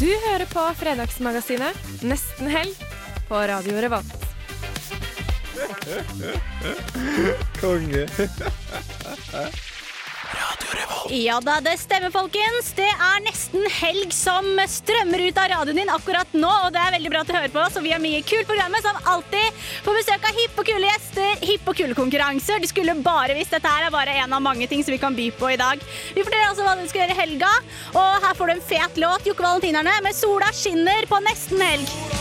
Du hører på Fredagsmagasinet Nesten helg på Radio Revolt. Konge. Radio Revolt. Ja da, det stemmer, folkens. Det er nesten helg som strømmer ut av radioen din akkurat nå, og det er veldig bra at du hører på, oss, og vi har mye kult programmet som alltid. På besøk av hippe og kule gjester, hippe og kule konkurranser. Du skulle bare visst dette her er bare en av mange ting som vi kan by på i dag. Vi forteller altså hva du skal gjøre i helga, og her får du en fet låt, Jokke Valentinerne, med Sola skinner på nesten helg.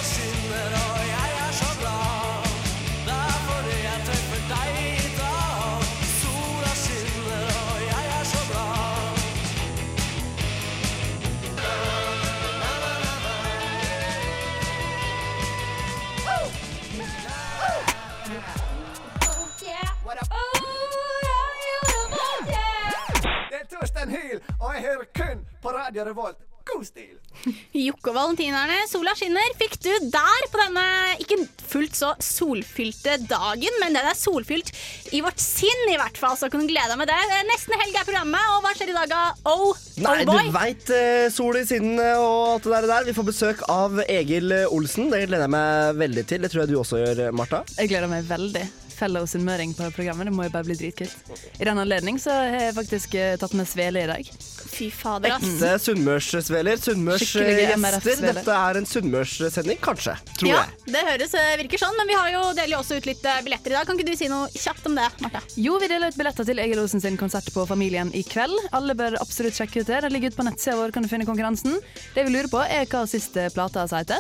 Og jeg hører kun på Radio Revolt. God stil! Jokke og Valentinerne, sola skinner, fikk du der på denne ikke fullt så solfylte dagen, men den er solfylt i vårt sinn i hvert fall, så kan du glede deg med det. Nesten helg er programmet, og hva skjer i dag da? Oh, Nei, oh du veit eh, sol i sinnen og alt det der, der. Vi får besøk av Egil Olsen. Det gleder jeg meg veldig til. Det tror jeg du også gjør, Marta. Jeg gleder meg veldig. Fellow sunnmøring på programmet. Det må jo bare bli dritkult. I den anledning så har jeg faktisk eh, tatt med svele i dag. Fy fader, ass. Ekte sunnmørssveler. Sunnmørsgjester. Skikkelige MRF-sveler. Dette er en sunnmørssending, kanskje. Tror Ja, jeg. det høres eh, virker sånn, men vi har jo deler jo også ut litt eh, billetter i dag. Kan ikke du si noe kjapt om det, Marte? Jo, vi deler ut billetter til Egil Olsen sin konsert på Familien i kveld. Alle bør absolutt sjekke ut det. Det ligger ute på nettsida vår, kan du finne konkurransen. Det vi lurer på, er hva siste plata heter.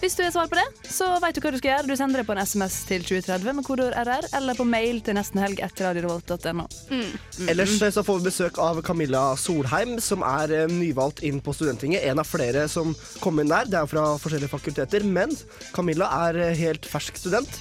Hvis du har svar på det, så vet du hva du skal gjøre. Du sender det på en SMS til 2030 med kodeord RR, eller på mail til nestenhelg etter radiorevolt.no. Ellers eh, så får vi besøk av Camilla Solheim, som er eh, nyvalgt inn på Studenttinget. En av flere som kom inn der. Det er fra forskjellige fakulteter. Men Camilla er eh, helt fersk student.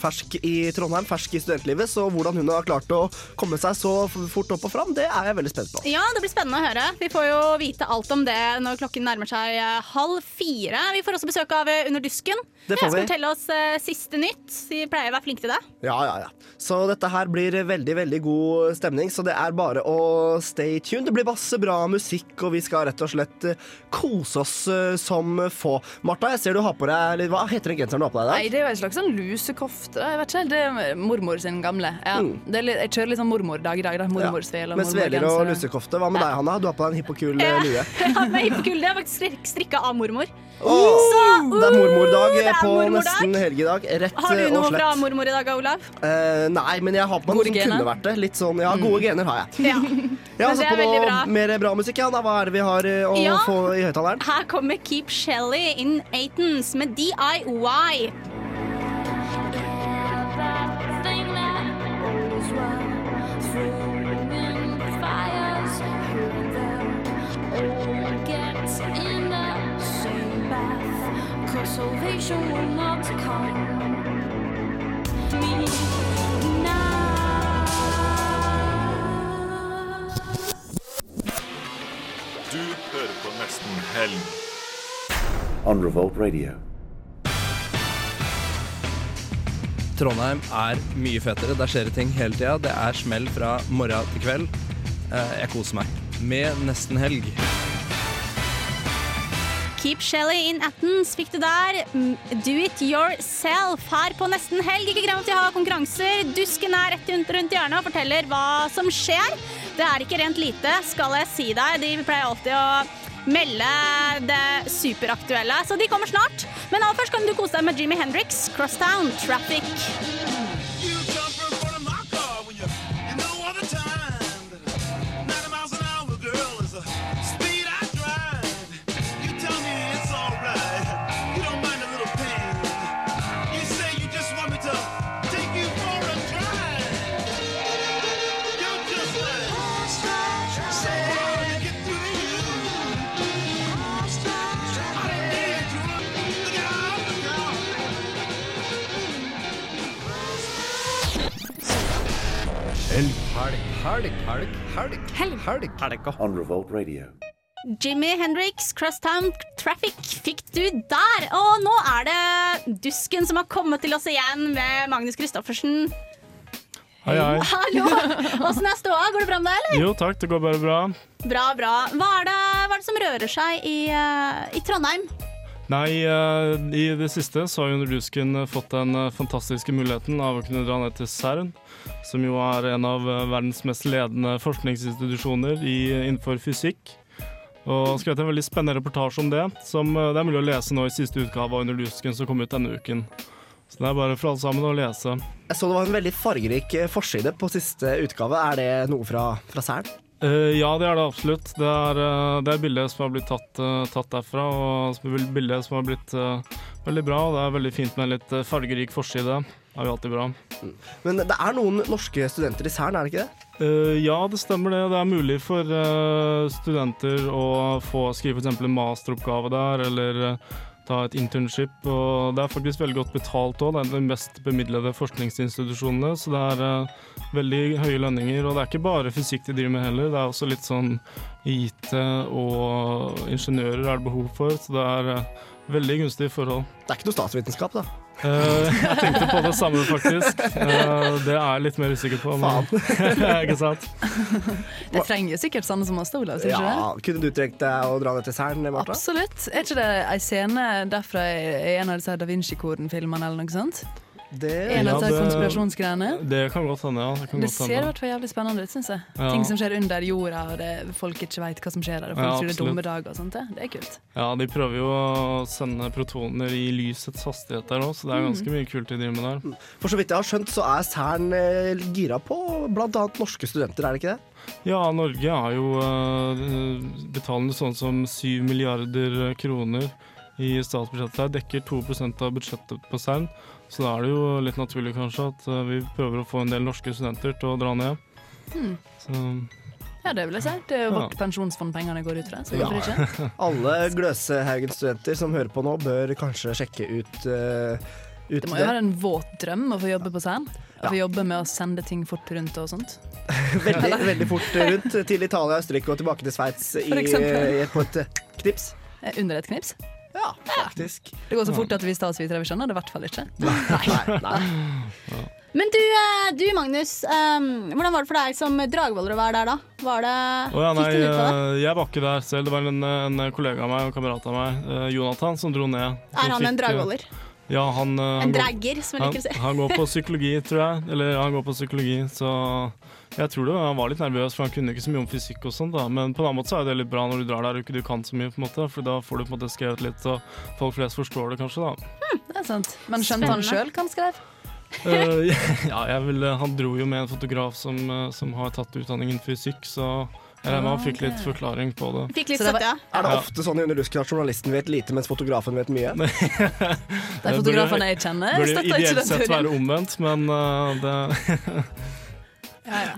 Fersk i Trondheim, fersk i studentlivet. Så hvordan hun har klart å komme seg så fort opp og fram, det er jeg veldig spent på. Ja, det blir spennende å høre. Vi får jo vite alt om det når klokken nærmer seg eh, halv fire. Vi får også besøk av eh, Under dusken. Det får Som skal telle fortelle oss eh, siste nytt. Vi pleier å være flinke til det. Ja, ja, ja. Så dette her blir veldig, veldig god stemning, så det er bare å stay tuned. Det blir masse bra musikk, og vi skal rett og slett kose oss som få. Martha, jeg ser du har på deg Hva heter den genseren du har på deg i Nei, dag? det er jo en slags sånn lusekofte. Jeg vet ikke helt, Det er mormor sin gamle. Ja. Det er litt, jeg kjører litt sånn mormordag i dag. da. Mormorsvel og Med sveler og lussekofte. Hva med deg, Hanna? Du har på deg en hippokul eh, Ja. lue. Ja, med hippokul. Det er faktisk strik- strikka av mormor. Oh, Så, det er mormordag uh, det eh, er på mormordag. nesten helgedag. Rett Har du eh, noe fra mormor i dag, Olav? Eh, nei, men jeg har på meg noe som kunne vært det. Litt sånn, ja, Gode gener har jeg. Ja. ja Men det er på veldig bra. mer bra musikk. Ja, da. Hva er det vi har eh, å Ja. få i høyttaleren? Her kommer Keep Shelly in Aitons med DIY. Du hører på Nesten Helg. on Revolt Radio. Trondheim er mye fetere. Der skjer det ting hele tida. Det er smell fra morgen til kveld. Eh, Jeg koser meg. Med nesten helg. Keep Shelly in Athens fikk du der. Mm, Do it yourself her på nesten helg. Ikke glem at vi har konkurranser. Dusken er rett rundt hjørnet og forteller hva som skjer. Det er ikke rent lite, skal jeg si deg. De pleier alltid å melde det superaktuelle, så de kommer snart. Men aller først kan du kose deg med Jimmy Hendrix, Crosstown Traffic. Helg, helg, helg, helg, Helg. helg. On Revolt Radio. Jimmy Hendrix, Crosstown Traffic fikk du der. Og nå er det Dusken som har kommet til oss igjen med Magnus Christoffersen. Hei, hei. Hallo! Åssen er ståa? Går det bra med deg, eller? Jo takk, det går bare bra. Bra, bra. Hva er det, hva er det som rører seg i, eh, i Trondheim? Nei, eh, i det siste så har jo Nordusken fått den eh, fantastiske muligheten av å kunne dra ned til CERN, som jo er en av eh, verdens mest ledende forskningsinstitusjoner innenfor fysikk. Og skrevet en veldig spennende reportasje om det, som eh, det er mulig å lese nå i siste utgave av Nordusken som kom ut denne uken. Så det er bare for alle sammen å lese. Jeg så det var en veldig fargerik eh, forside på siste utgave. Er det noe fra, fra Særen? Eh, ja, det er det absolutt. Det er, uh, det er bildet som har blitt tatt, uh, tatt derfra, og bildet som har blitt veldig bra. og Det er veldig fint med en litt fargerik forside. Det er jo alltid bra. Men det er noen norske studenter i Cern, er det ikke det? Ja, det stemmer det. Det er mulig for studenter å få skrive f.eks. en masteroppgave der, eller ta et internship. Og det er faktisk veldig godt betalt òg. Det er de mest bemidlede forskningsinstitusjonene, så det er uh, veldig høye lønninger. Og det er ikke bare fysikk de driver med heller, det er også litt sånn IT og ingeniører er det behov for, så det er uh, veldig gunstige forhold. Det er ikke noe statsvitenskap, da. Eh, jeg tenkte på det samme, faktisk. Uh, det er jeg litt mer usikker på. Men, ikke sant? Det trenger jo sikkert sånne som oss, Olav. det? Ja, kunne du trengt deg å dra det til Cern? Absolutt. Er ikke det ei scene derfra i en av disse Da Vinci-koden-filmene eller noe sånt? Det, En av Ja, disse konspirasjonsgreiene? Det kan godt hende, ja. Det, kan Det godt ser i hvert fall jævlig spennende ut, syns jeg. Ja. Ting som skjer under jorda, og det, folk ikke veit hva som skjer der, og folk Ja, tror det er dumme dager og sånt. Det, det er kult. Ja, de prøver jo å sende protoner i lysets hastighet der òg, så det er ganske mye kult de driver med der. For så vidt jeg har skjønt, så er Cern eh, gira på bl.a. norske studenter, er det ikke det? Ja, Norge er jo uh, betalende sånn som 7 milliarder kroner i statsbudsjettet her, dekker 2% av budsjettet på CERN. Så da er det jo litt naturlig kanskje at uh, vi prøver å få en del norske studenter til å dra ned. Hmm. Så Ja, det vil jeg si. Det er jo Ja. vårt pensjonsfond pengene går ut fra. Så Ja. ikke? Alle Gløshaugen-studenter som hører på nå, bør kanskje sjekke ut, uh, ut Det må jo være en våt drøm å få jobbe på CERN. Å få jobbe med å sende ting fort rundt og sånt. Veldig, veldig fort rundt til Italia, Østerrike og tilbake til Sveits i, i- på et eh, knips. Eh, Under et knips. Ja, faktisk. Det går så fort at vi statsvitere vi skjønner det i hvert fall ikke. Nei, nei. Men du, eh, du Magnus, um, hvordan var det for deg som dragvoller å være der, da? Var det, oh, ja, nei, det? eh, jeg var ikke der selv. Det var en, en kollega av meg og kamerat av meg, Jonathan, som dro ned. Er han en fikk, en dragvoller? Ja, han, han En dragger, som jeg liker å si. Han, han går på psykologi, tror jeg. Eller han går på psykologi, så jeg tror det, han var litt nervøs, for han kunne ikke så mye om fysikk og sånt. da. Men på en annen måte så er det litt bra når du drar der og ikke du kan så mye, på en måte. For da får du på en måte skrevet litt, og folk flest forstår det kanskje, da. Det er sant. Men skjønte han sjøl hva han skrev? uh, ja, jeg vil, han dro jo med en fotograf som, eh, som har tatt utdanningen fysikk, så jeg regner med han fikk litt forklaring på det. Fikk litt Så det var- støtte, ja. Er det ofte sånn i Underdusken at journalisten vet lite, mens fotografen vet mye? De er fotografene jeg kjenner, Burde støtter ikke ideelt sett være omvendt, men uh, det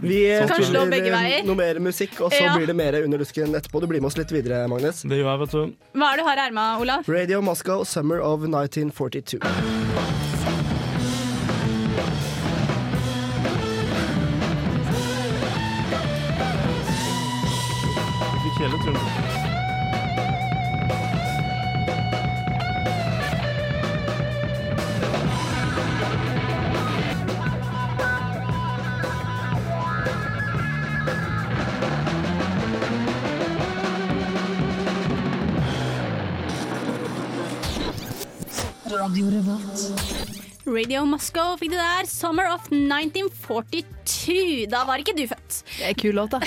Vi eh, spiller eh, noe mer musikk, og så Ja. blir det mer Underdusken etterpå. Du blir med oss litt videre, Magnus. Det gjør jeg, vet du. Hva er det du har i erma, Olav? Radio Moscow, Summer of 1942. Jeg fikk hele turen. Radio Moscow fikk det der. Summer of 1942. Da var ikke du født. Det er kul låt, da.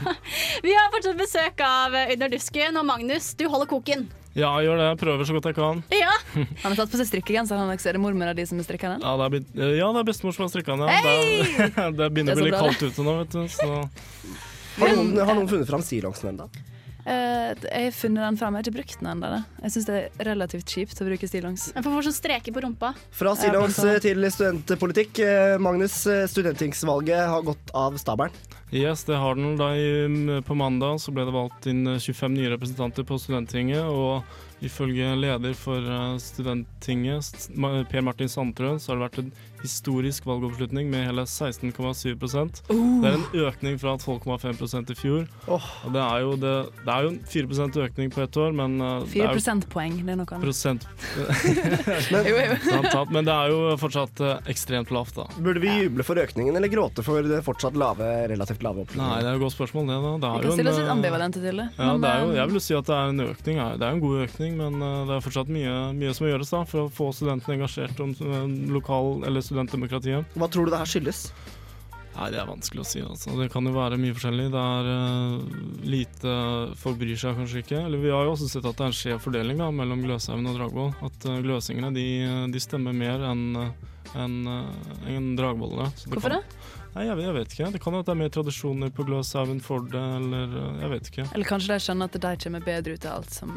Vi har fortsatt besøk av Under dusken, og Magnus, du holder koken. Ja, jeg gjør det. Jeg prøver så godt jeg kan. Ja, Han har tatt på seg strikkegenser. Han er det mormor av de som har strikka den? Ja, det er, ja, det er bestemor som har strikka den. Ja. Det, det begynner er å bli litt kaldt ute nå, vet du. Så Har noen, har noen funnet fram stillongsen ennå? Eh, jeg har funnet den fram, jeg har ikke brukt den ennå. Jeg syns det er relativt kjipt å bruke stillongs. Får sånn streker på rumpa. Fra stillongs blant annet. til studentpolitikk. Eh, Magnus, studenttingsvalget har gått av stabelen. Yes, det har den. Da i, på mandag så ble det valgt inn eh, 25 nye representanter på Studenttinget. Og ifølge leder for eh, Studenttinget, Per Martin Sandtrøen, så har det vært en historisk valgoppslutning med hele 16,7 Oh. Det er en økning fra 12,5% i fjor. Og det er jo, det, det er jo en 4% økning på ett år, men eh, det Fire er jo prosentpoeng, det er noe annet. prosent Men- det er jo fortsatt eh, ekstremt lavt, da. Burde vi juble for økningen eller gråte for det fortsatt lave, relativt lave Nei, det er et godt spørsmål, det. da. Det Vi er kan jo stille oss litt en, eh, ambivalente til det. Ja, men, det er jo, eh, jeg vil jo si at det er en økning. Det er en god økning, men eh, det er fortsatt mye, mye som må gjøres da, for å få studentene engasjert om eh, lokal- eller studentdemokratiet. Hva tror du det her skyldes? Nei, Det er vanskelig å si. altså. Det kan jo være mye forskjellig. Det er uh, lite Folk bryr seg kanskje ikke. Eller Vi har jo også sett at det er en skjev fordeling da, mellom Gløshaugen og Dragvoll. At uh, gløsingene de, de stemmer mer enn en, en enn dragvollene. Hvorfor kan, Nei, jeg, jeg vet ikke. Det kan jo at det er mer tradisjoner på Gløshaugen for det, eller uh, jeg vet ikke. Eller kanskje de skjønner at de kommer bedre ut av alt som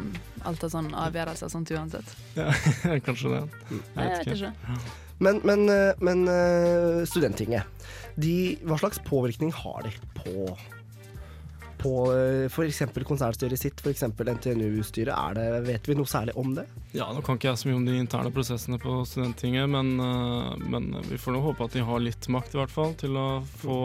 alt av sånne avgjørelser og sånt uansett. Ja, kanskje det. Jeg Jeg vet vet ikke. ikke. Men, men, eh, men eh, Studenttinget, de, hva slags påvirkning har de på på f.eks. konsertstyret sitt, f.eks. NTNU-styret? Vet vi noe særlig om det? Ja, Nå kan ikke jeg så mye om de interne prosessene på Studenttinget, men, uh, men vi får nå håpe at de har litt makt, i hvert fall, til å få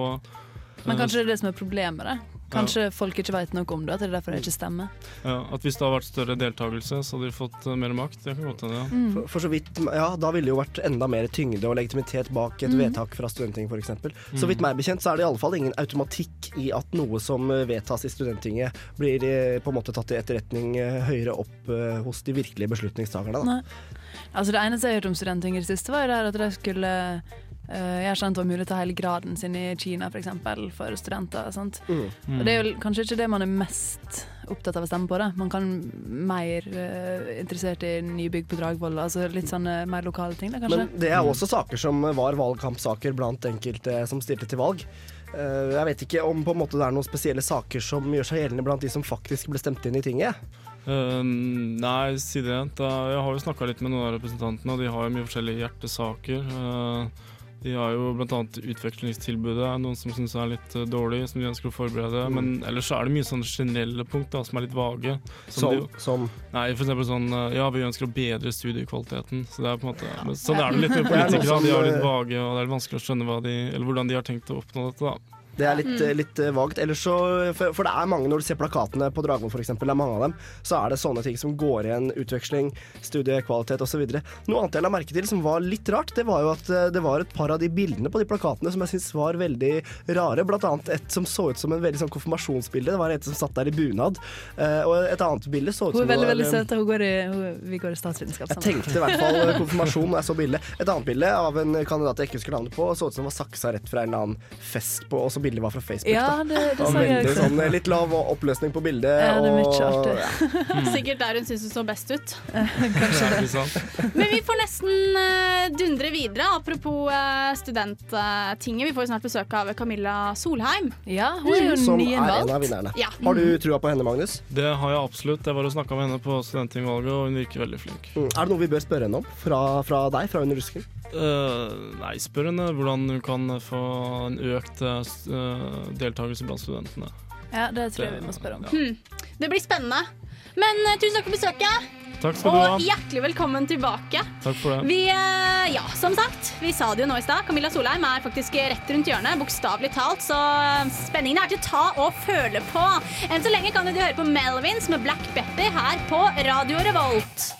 Men kanskje det er det som er problemet? Kanskje folk ikke vet noe om det, at det er derfor det ikke stemmer? Ja, at hvis det hadde vært større deltakelse, så hadde de fått uh, mer makt. Det kan godt hende, ja. Mm. For, for så vidt, ja, Da ville det jo vært enda mer tyngde og legitimitet bak et Mm. vedtak fra Studenttinget f.eks. Så Mm. vidt meg bekjent så er det i alle fall ingen automatikk i at noe som eh, vedtas i Studenttinget, blir eh, på en måte tatt i etterretning eh, høyere opp eh, hos de virkelige beslutningstakerne. Da. Nei. Altså Det eneste jeg har hørt om Studenttinget i det siste, var jo det at de skulle eh, Jeg har skjønt det var mulig å ta hele graden sin i Kina, f.eks., for, eksempel, for studenter. Sant? Mm. Og Det er jo kanskje ikke det man er mest opptatt av å stemme på. Da. Man kan mer uh, interessert i nybygg på Dragvoll, altså litt sånne mer lokale ting, da, kanskje. Men det er også saker som var valgkampsaker blant enkelte som stilte til valg. Uh, Jeg vet ikke om på en måte det er noen spesielle saker som gjør seg gjeldende blant de som faktisk ble stemt inn i tinget. Uh, nei, si det. Da, jeg har jo snakka litt med noen av representantene, og de har jo mye forskjellige hjertesaker. Uh, de har jo bl.a. utvekslingstilbudet, noen som syns er litt uh, dårlig, som de ønsker å forberede. Mm. Men ellers så er det mye sånne generelle punkt da, som er litt vage. Som, de som Nei, eksempel sånn uh, Ja, vi ønsker å bedre studiekvaliteten. Så det er på en måte men Sånn er det litt med er politikere. De er litt uh, vage, og det er litt vanskelig å skjønne de, eller hvordan de har tenkt å oppnå dette. da Det er litt, litt eh, vagt. Så, for, for det er mange, når du ser plakatene på Dragvoll f.eks., det er mange av dem, så er det sånne ting som går igjen. Utveksling, studiekvalitet osv. Noe annet jeg la merke til som var litt rart, det var jo at eh, det var et par av de bildene på de plakatene som jeg syns var veldig rare. Blant annet et som så ut som en veldig sånn konfirmasjonsbilde. Det var et som satt der i bunad. Eh, og et annet bilde så ut Hun er veldig var, veldig eh, søt, og vi går i statsvitenskap Jeg tenkte i hvert fall eh, konfirmasjon når jeg så bildet. Et annet bilde av en kandidat jeg ikke husker navnet på, så ut som var saksa rett fra en eller annen fest på, og så bildet var fra Facebook. Ja, det, det jeg veldig sånn eh, litt lav oppløsning på bildet. Ja, det er mye og, ja. Sikkert der hun syns hun så best ut. Kanskje det. Ikke? Men vi får nesten eh, dundre videre. Apropos uh, studenttinget. vi får jo snart besøk av Camilla Solheim. Ja, hun er jo Som er en av vinnerne. Ja. Har du trua på henne, Magnus? Det har jeg absolutt. Jeg var og snakka med henne på studenttingvalget, og hun virker veldig flink. Mm. Er det noe vi bør spørre henne om fra, fra deg, fra under rusken? Eh, nei, spør henne hvordan hun kan få en økt uh, deltakelse blant studentene. Ja, det tror jeg vi må spørre om. Hmm. Det blir spennende. Men uh, tusen takk for besøket, Takk skal du ha. og hjertelig velkommen tilbake. Takk for det. Vi, ja, som sagt, vi sa det jo nå i stad. Camilla Solheim er faktisk rett rundt hjørnet, bokstavelig talt. Så spenningen er til å ta og føle på. Enn så lenge kan du høre på Melvins med Black Betty her på Radio Revolt.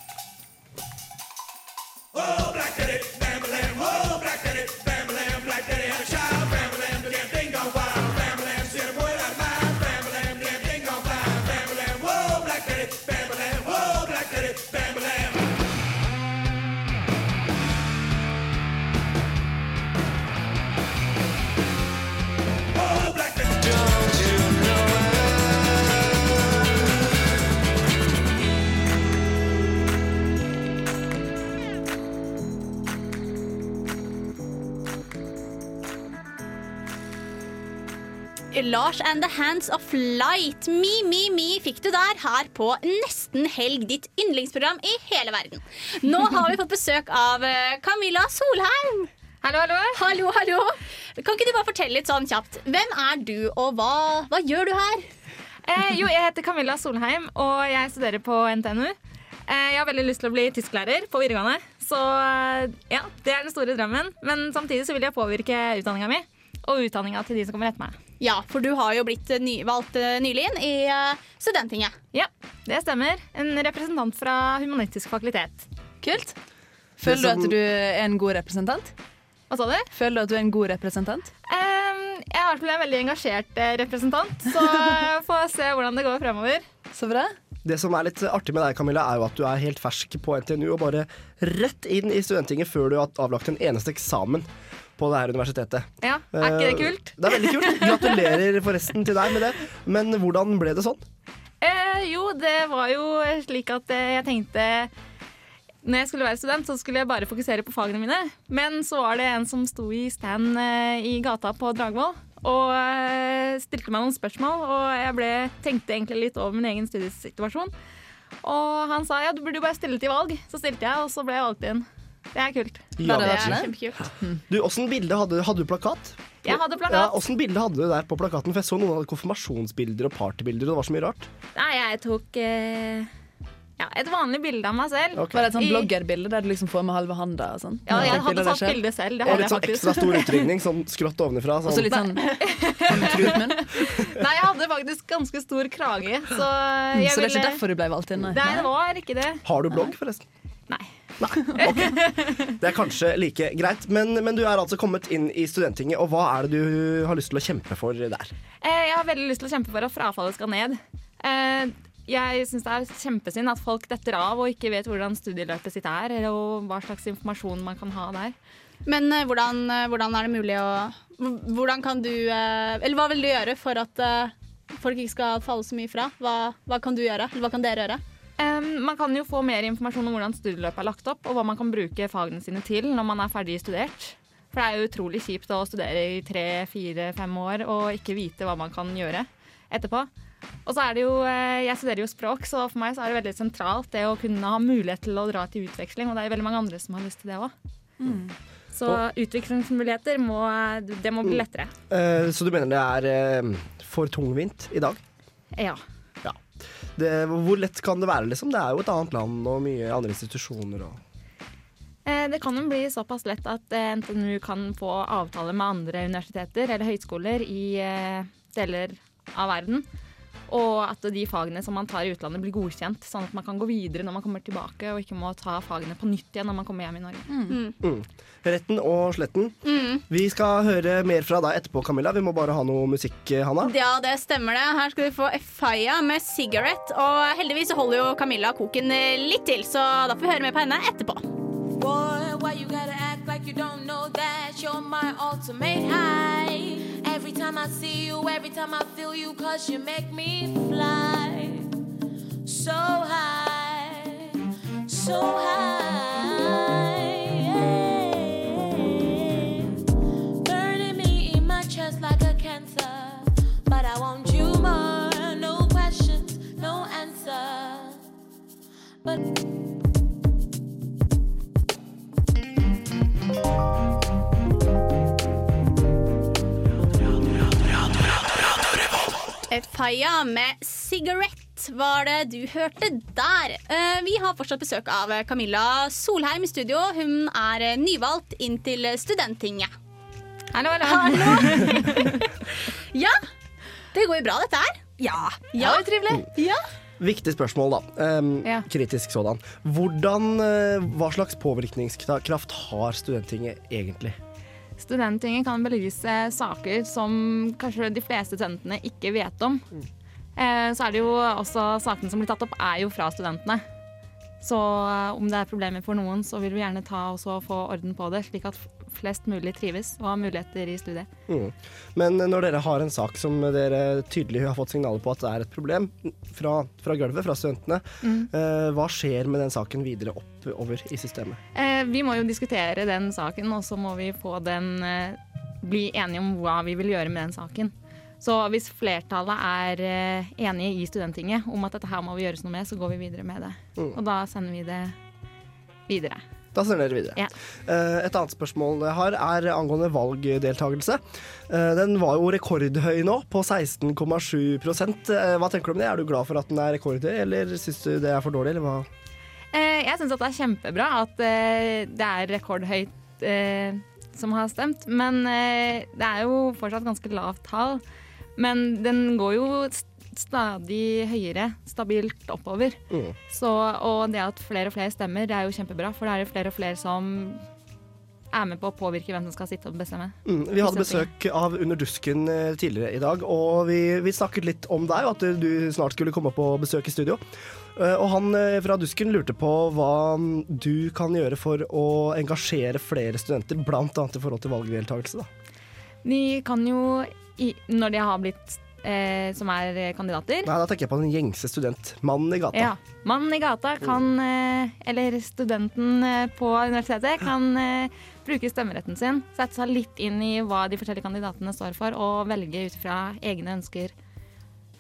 Lars and the Hands of Light. Mi, mi, mi fikk du der her på Nesten helg, ditt yndlingsprogram i hele verden. Nå har vi fått besøk av eh, Camilla Solheim. Hallo, hallo. Hallo, hallo. Kan ikke du bare fortelle litt sånn kjapt? Hvem er du, og hva, hva gjør du her? Eh, jo, jeg heter Camilla Solheim, og jeg studerer på NTNU. Eh, jeg har veldig lyst til å bli tysklærer på videregående, så eh, ja, det er den store drømmen. Men samtidig så vil jeg påvirke utdanninga mi, og utdanninga til de som kommer etter meg. Ja, for du har jo blitt eh, ny, valgt eh, nylig inn i eh, Studentinget. Ja, det stemmer. En representant fra Humanistisk fakultet. Kult. Føler du at du er en god representant? Hva sa du? Føler du at du er en god representant? Um, jeg er i hvert fall en veldig engasjert representant, så får jeg se hvordan det går fremover. Så bra. Det som er litt artig med deg, Camilla, er jo at du er helt fersk på NTNU og bare rett inn i Studentinget før du har avlagt en eneste eksamen på det her universitetet. Ja, Er ikke det Eh, kult? Det er veldig kult. Gratulerer forresten til deg med det. Men hvordan ble det sånn? Eh, jo, det var jo slik at eh, jeg tenkte når jeg skulle være student, så skulle jeg bare fokusere på fagene mine. Men så var det en som sto i stand eh, i gata på Dragvoll og stilte meg noen spørsmål. Og jeg ble, tenkte egentlig litt over min egen studiesituasjon. Og han sa ja, du burde jo bare stille til valg. Så stilte jeg, og så ble jeg valgt inn. Det er kult. Ja, det er kjempekult. Du, Åssen bilde hadde, hadde du plakat? Jeg hadde Ja, plakat. Åssen bilde hadde du der på plakaten? For jeg så noen av konfirmasjonsbilder og partybilder, og det var så mye rart. Nei, jeg tok eh, ja, et vanlig bilde av meg selv. Okay. Var det et sånt bloggerbilde der du liksom får med halve handa og sånn? Ja, jeg hadde bilde tatt bilde selv. Det Og litt sånn ekstra stor utringning, sånn skrått ovenfra. Og så Sånn. litt sånn sånn. Nei, jeg hadde faktisk ganske stor krage, så Så det er ville ikke derfor du ble valgt inn? Nei, det var ikke det. Har du blogg, forresten? Nei. Det er kanskje like greit, men, men du er altså kommet inn i Studentinget, og hva er det du har lyst til å kjempe for der? Eh, Jeg har veldig lyst til å kjempe for at frafallet skal ned. Eh, Jeg syns det er kjempesynd at folk detter av og ikke vet hvordan studieløpet sitt er, og hva slags informasjon man kan ha der. Men eh, hvordan, hvordan er det mulig å Hvordan kan du Eller hva vil du gjøre for at folk ikke skal falle så mye fra? Hva, hva kan du gjøre? Eller hva kan dere gjøre? Man kan jo få mer informasjon om hvordan studieløpet er lagt opp, og hva man kan bruke fagene sine til når man er ferdig studert. For det er jo utrolig kjipt å studere i tre, fire, fem år og ikke vite hva man kan gjøre etterpå. Og så er det jo, eh, Jeg studerer jo språk, så for meg så er det veldig sentralt det å kunne ha mulighet til å dra til utveksling, og det er veldig mange andre som har lyst til det òg. Så utviklingsmuligheter må, det må bli lettere. Eh, så du mener det er eh, for tungvint i dag? Ja. Det, hvor lett kan det være, liksom? Det er jo et annet land og mye andre institusjoner og Eh, Det kan jo bli såpass lett at eh, NTNU kan få avtale med andre universiteter eller høyskoler i eh, deler av verden. Og at de fagene som man tar i utlandet blir godkjent, sånn at man kan gå videre når man kommer tilbake, og ikke må ta fagene på nytt igjen når man kommer hjem i Norge. mm. Retten og sletten. Vi skal høre mer fra deg etterpå, Camilla. Vi må bare ha noe musikk, Hanna. Ja, det stemmer det. Her skal du få Efaya med 'Cigarette'. Og heldigvis holder jo Camilla koken litt til, så da får vi høre mer på henne etterpå. Boy, why you gotta act like you don't know that you're my ultimate high? I see you, every time I feel you, cause you make me fly so high, so high. Efaya med 'Cigarette' var det du hørte der. Eh, Vi har fortsatt besøk av Camilla Solheim i studio. Hun er eh, nyvalgt inn til Studenttinget. Hallo, hallo. Ja, det går jo bra, dette her. Ja. Ja, det er trivelig. Ja. Viktig spørsmål, da. Um, Ja. Kritisk sådan. Hvordan, eh, hva slags påvirkningskraft har Studenttinget egentlig? Studenttinget kan belyse saker som kanskje de fleste studentene ikke vet om. Eh, Så er det jo også sakene som blir tatt opp, er jo fra studentene. Så eh, om det er problemer for noen, så vil vi gjerne ta og få orden på det, slik at flest mulig trives og har muligheter i studiet. Mm. Men når dere har en sak som dere tydelig har fått signaler på at det er et problem fra, fra gulvet, fra studentene, Mm. eh, hva skjer med den saken videre oppover i systemet? Eh, Vi må jo diskutere den saken, og så må vi få den eh, bli enige om hva vi vil gjøre med den saken. Så hvis flertallet er eh, enige i Studenttinget om at dette her må vi gjøres noe med, så går vi videre med det. Mm. Og da sender vi det videre. Da sender dere videre. Ja. Eh, Et annet spørsmål jeg har, er angående valgdeltakelse. Eh, Den var jo rekordhøy nå, på 16,7 Eh, Hva tenker du om det? Er du glad for at den er rekordhøy, eller syns du det er for dårlig, eller hva? Jeg syns det er kjempebra at det er rekordhøyt som har stemt. Men det er jo fortsatt ganske lavt tall. Men den går jo stadig høyere, stabilt oppover. Mm. Så, og det at flere og flere stemmer, det er jo kjempebra. For da er det flere og flere som er med på å påvirke hvem som skal sitte og bestemme. Mm, vi hadde besøk av Under dusken eh, tidligere i dag, og vi, vi snakket litt om deg, og at du snart skulle komme på besøk i studio. Eh, Og han eh, fra Dusken lurte på hva mm, du kan gjøre for å engasjere flere studenter, bl.a. i forhold til valgdeltakelse. De kan jo, når de har blitt eh, som er eh, kandidater Nei, da tenker jeg på den gjengse student. Mannen i gata. Ja. Mannen i gata kan, eh, eller studenten eh, på universitetet, kan eh, bruke stemmeretten sin, sette seg litt inn i hva de forskjellige kandidatene står for, og velge ut fra egne ønsker.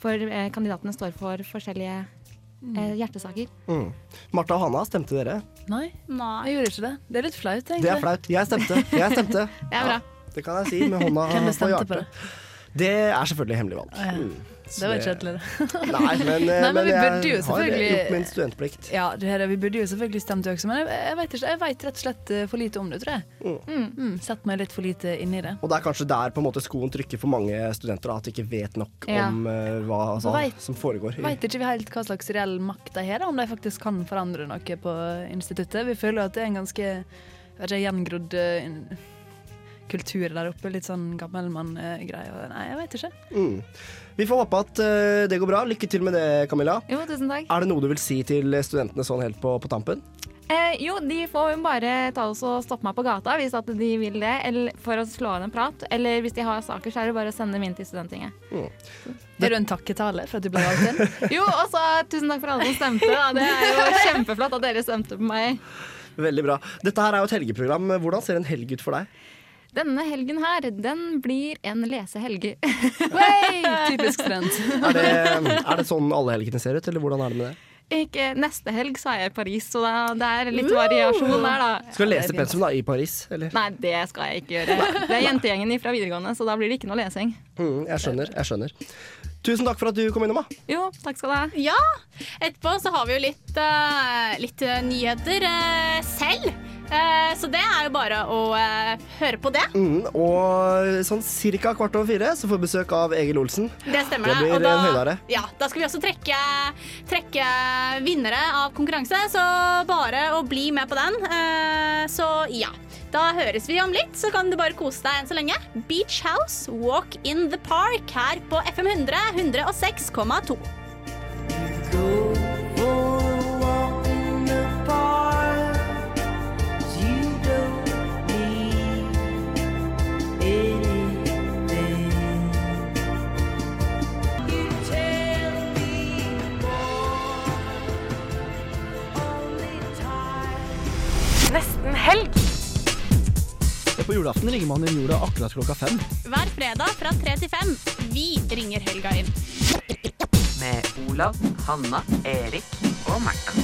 For eh, kandidatene står for forskjellige eh, hjertesaker. Mm. Martha og Hanna, stemte dere? Nei, jeg gjorde ikke det. Det er litt flaut, egentlig. Det er flaut. Jeg stemte. Jeg stemte. Det er bra. Det kan jeg si med hånda Hvem på bestemte på hjertet. Det er selvfølgelig hemmelig valg. Ja. Mm. Det var kjedelig. Nei, men, eh, Nei, men men vi jeg har gjort min studentplikt. Ja, det her, vi burde jo selvfølgelig stemt også, men jeg, jeg vet ikke. Jeg vet rett og slett eh, for lite om det, tror jeg. Mm. Sett meg litt for lite inn i det. Og det er kanskje der på en måte skoen trykker for mange studenter, da, at de ikke vet nok Ja. om uh, hva altså, vet- som foregår. Vet ikke vi helt hva slags reell makt de har, om de faktisk kan forandre noe på instituttet. Vi føler at det er en ganske vet ikke, gjengrodd eh, in- kultur der oppe. Litt sånn gammelmann-greie. Nei, jeg vet ikke. Mm. Vi får håpe at eh, det går bra. Lykke til med det, Camilla. Jo, tusen takk. Er det noe du vil si til studentene sånn helt på, på tampen? Eh, jo, de får jo bare ta oss og stoppe meg på gata hvis at de vil det, eller for å slå av en prat. Eller hvis de har saker, så er det bare å sende dem inn til Studenttinget. Er du en takketale for at du ble valgt inn? Jo, og så tusen takk for alle som stemte. Da. Det er jo kjempeflott at dere stemte på meg. Veldig bra. Dette her er jo et helgeprogram. Hvordan ser en helg ut for deg? Denne helgen her, den blir en lesehelg. Typisk trend. Er det, er det sånn alle helgene ser ut, eller hvordan er det med det? Ikke neste helg så er jeg i Paris, så da, det er litt variasjon der, da. Skal du lese pensum da, i Paris, eller? Nei, det skal jeg ikke gjøre. Det er jentegjengen fra videregående, så da blir det ikke noe lesing. Mm, jeg skjønner, jeg skjønner. Tusen takk for at du kom innom, da. Jo, takk skal du ha. Ja. Etterpå så har vi jo litt, uh, litt eh, nyheter uh, selv. Eh, så det er jo bare å høre på det. Mm, og sånn cirka kvart over fire så får vi besøk av Egil Olsen. Det stemmer. Det blir og da, en høydare. Ja, da skal vi også trekke, trekke vinnere av konkurranse, så bare å bli med på den. Eh, så ja. Da høres vi om litt, så kan du bare kose deg enn så lenge. Beach House, Walk in the Park her på FM 100 106,2. Nesten helg. På julaften ringer man inn jorda akkurat klokka fem. Hver fredag fra tre til fem. Vi ringer helga inn. Med Olav, Hanna, Erik og Märtha.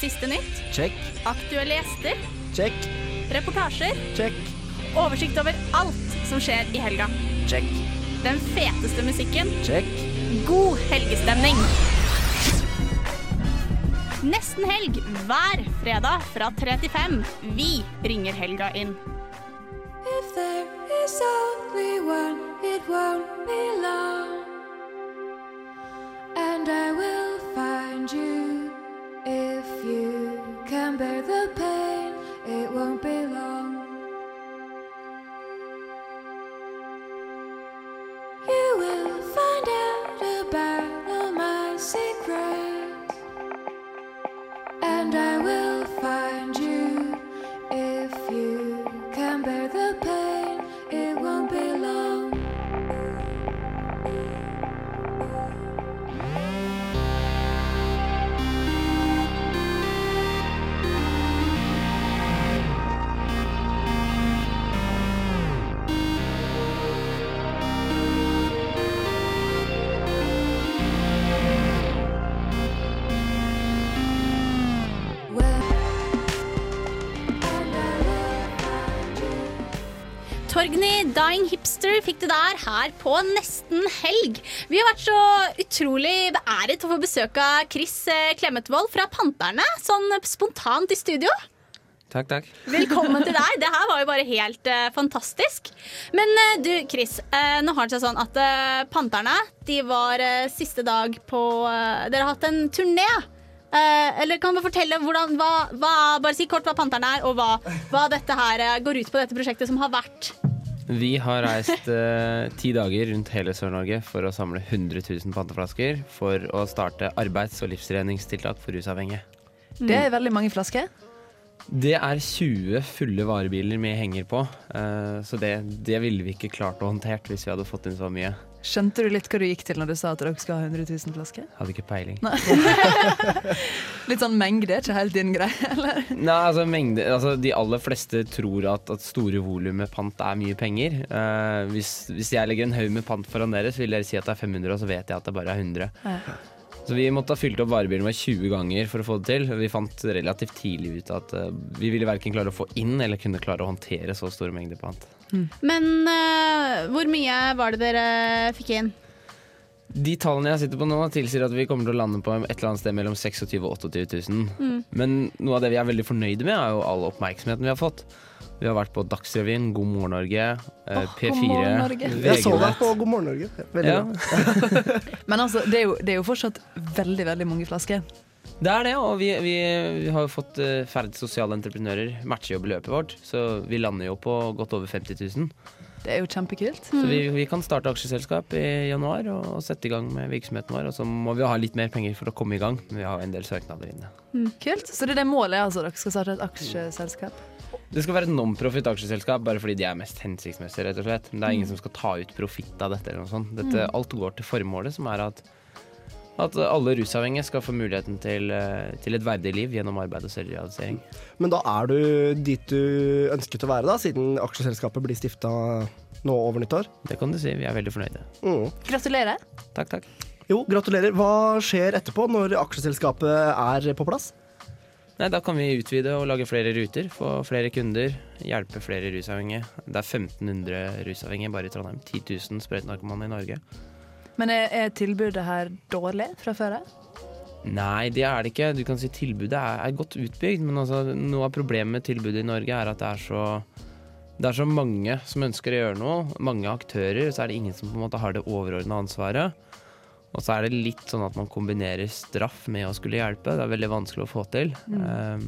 Siste nytt, Check, aktuelle gjester, check, reportasjer, check, oversikt over alt som skjer i helga. check, Den feteste musikken, check. god helgestemning. Nesten helg hver fredag fra 3 til 5. Vi ringer helga inn. If there is only one, it won't be long. And I will find you. Dying Hipster fikk det der her på nesten helg. Vi har vært så utrolig beæret å få besøk av Chris eh, Klemetvold fra Panterne, sånn spontant i studio. Takk, takk. Velkommen til deg. Det her var jo bare helt uh, fantastisk. Men uh, du, Chris. Uh, nå har det seg sånn at Panterne de var siste dag på Dere har hatt en turné. Eller kan du fortelle hvordan, hva, hva, Bare si kort hva Panterne er, og hva, hva dette her går ut på, dette prosjektet som har vært. Vi har reist eh, ti dager rundt hele Sør-Norge for å samle 100 000 panteflasker for å starte arbeids- og livstreningstiltak for rusavhengige. Det er veldig mange flasker. Det er 20 fulle varebiler med henger på, eh, så det, det ville vi ikke klart å håndtert hvis vi hadde fått inn så mye. Skjønte du litt hva du gikk til når du sa at dere skal ha 100 000 flasker? Hadde ikke peiling. Litt sånn mengde er ikke helt din greie, eller? Nei, altså, mengde, altså De aller fleste tror at, at store volum med pant er mye penger. Uh, hvis, hvis jeg legger en haug med pant foran dere, så vil dere si at det er 500, og så vet jeg at det bare er 100. Ja. Så vi måtte ha fylt opp varebilen med 20 ganger for å få det til. Vi fant relativt tidlig ut at uh, vi ville verken klare å få inn eller kunne klare å håndtere så store mengder pant. Men uh, hvor mye var det dere fikk inn? De tallene jeg sitter på nå, tilsier at vi kommer til å lande på et eller annet sted mellom 26 000 og 28 000. Mm. Men noe av det vi er veldig fornøyde med, er jo all oppmerksomheten vi har fått. Vi har vært på Dagsrevyen, God morgen Norge, oh, P4, morgen, Norge. Jeg så deg på God morgen Norge. Veldig Ja. bra. Men altså, det er, jo, det er jo fortsatt veldig, veldig mange flasker. Det er det, og vi, vi, vi har jo fått uh, ferdig sosiale entreprenører matcher jo beløpet vårt, så vi lander jo på godt over 50 000. Det er jo kjempekult. Så vi, vi kan starte aksjeselskap i januar og, og sette i gang med virksomheten vår. Og så må vi ha litt mer penger for å komme i gang, men vi har en del søknader inne. Kult. Så det er det målet, altså. Dere skal starte et aksjeselskap? Det skal være et non-profit aksjeselskap bare fordi de er mest hensiktsmessige, rett og slett. Men det er ingen som skal ta ut profitt av dette eller noe sånt. Dette, Mm. alt går til formålet, som er at at alle rusavhengige skal få muligheten til, eh, til et verdig liv gjennom arbeid og selvrealisering. Men da er du dit du ønsket å være, da, siden aksjeselskapet blir stifta nå over nyttår? Det kan du si. Vi er veldig fornøyde. Mm. Gratulerer. Takk, takk. Jo, gratulerer. Hva skjer etterpå, når aksjeselskapet er på plass? Nei, Da kan vi utvide og lage flere ruter, få flere kunder, hjelpe flere rusavhengige. Det er 1500 rusavhengige bare i Trondheim. 10 000 sprøytenarkomane i Norge. Men er, er tilbudet her dårlig fra før av? Nei, det er det ikke. Du kan si Tilbudet er, er godt utbygd, men altså, noe av problemet med tilbudet i Norge er at det er så det er så mange som ønsker å gjøre noe, mange aktører, så er det ingen som på en måte har det overordna ansvaret. Og så er det litt sånn at man kombinerer straff med å skulle hjelpe. Det er veldig vanskelig å få til. Mm. Um,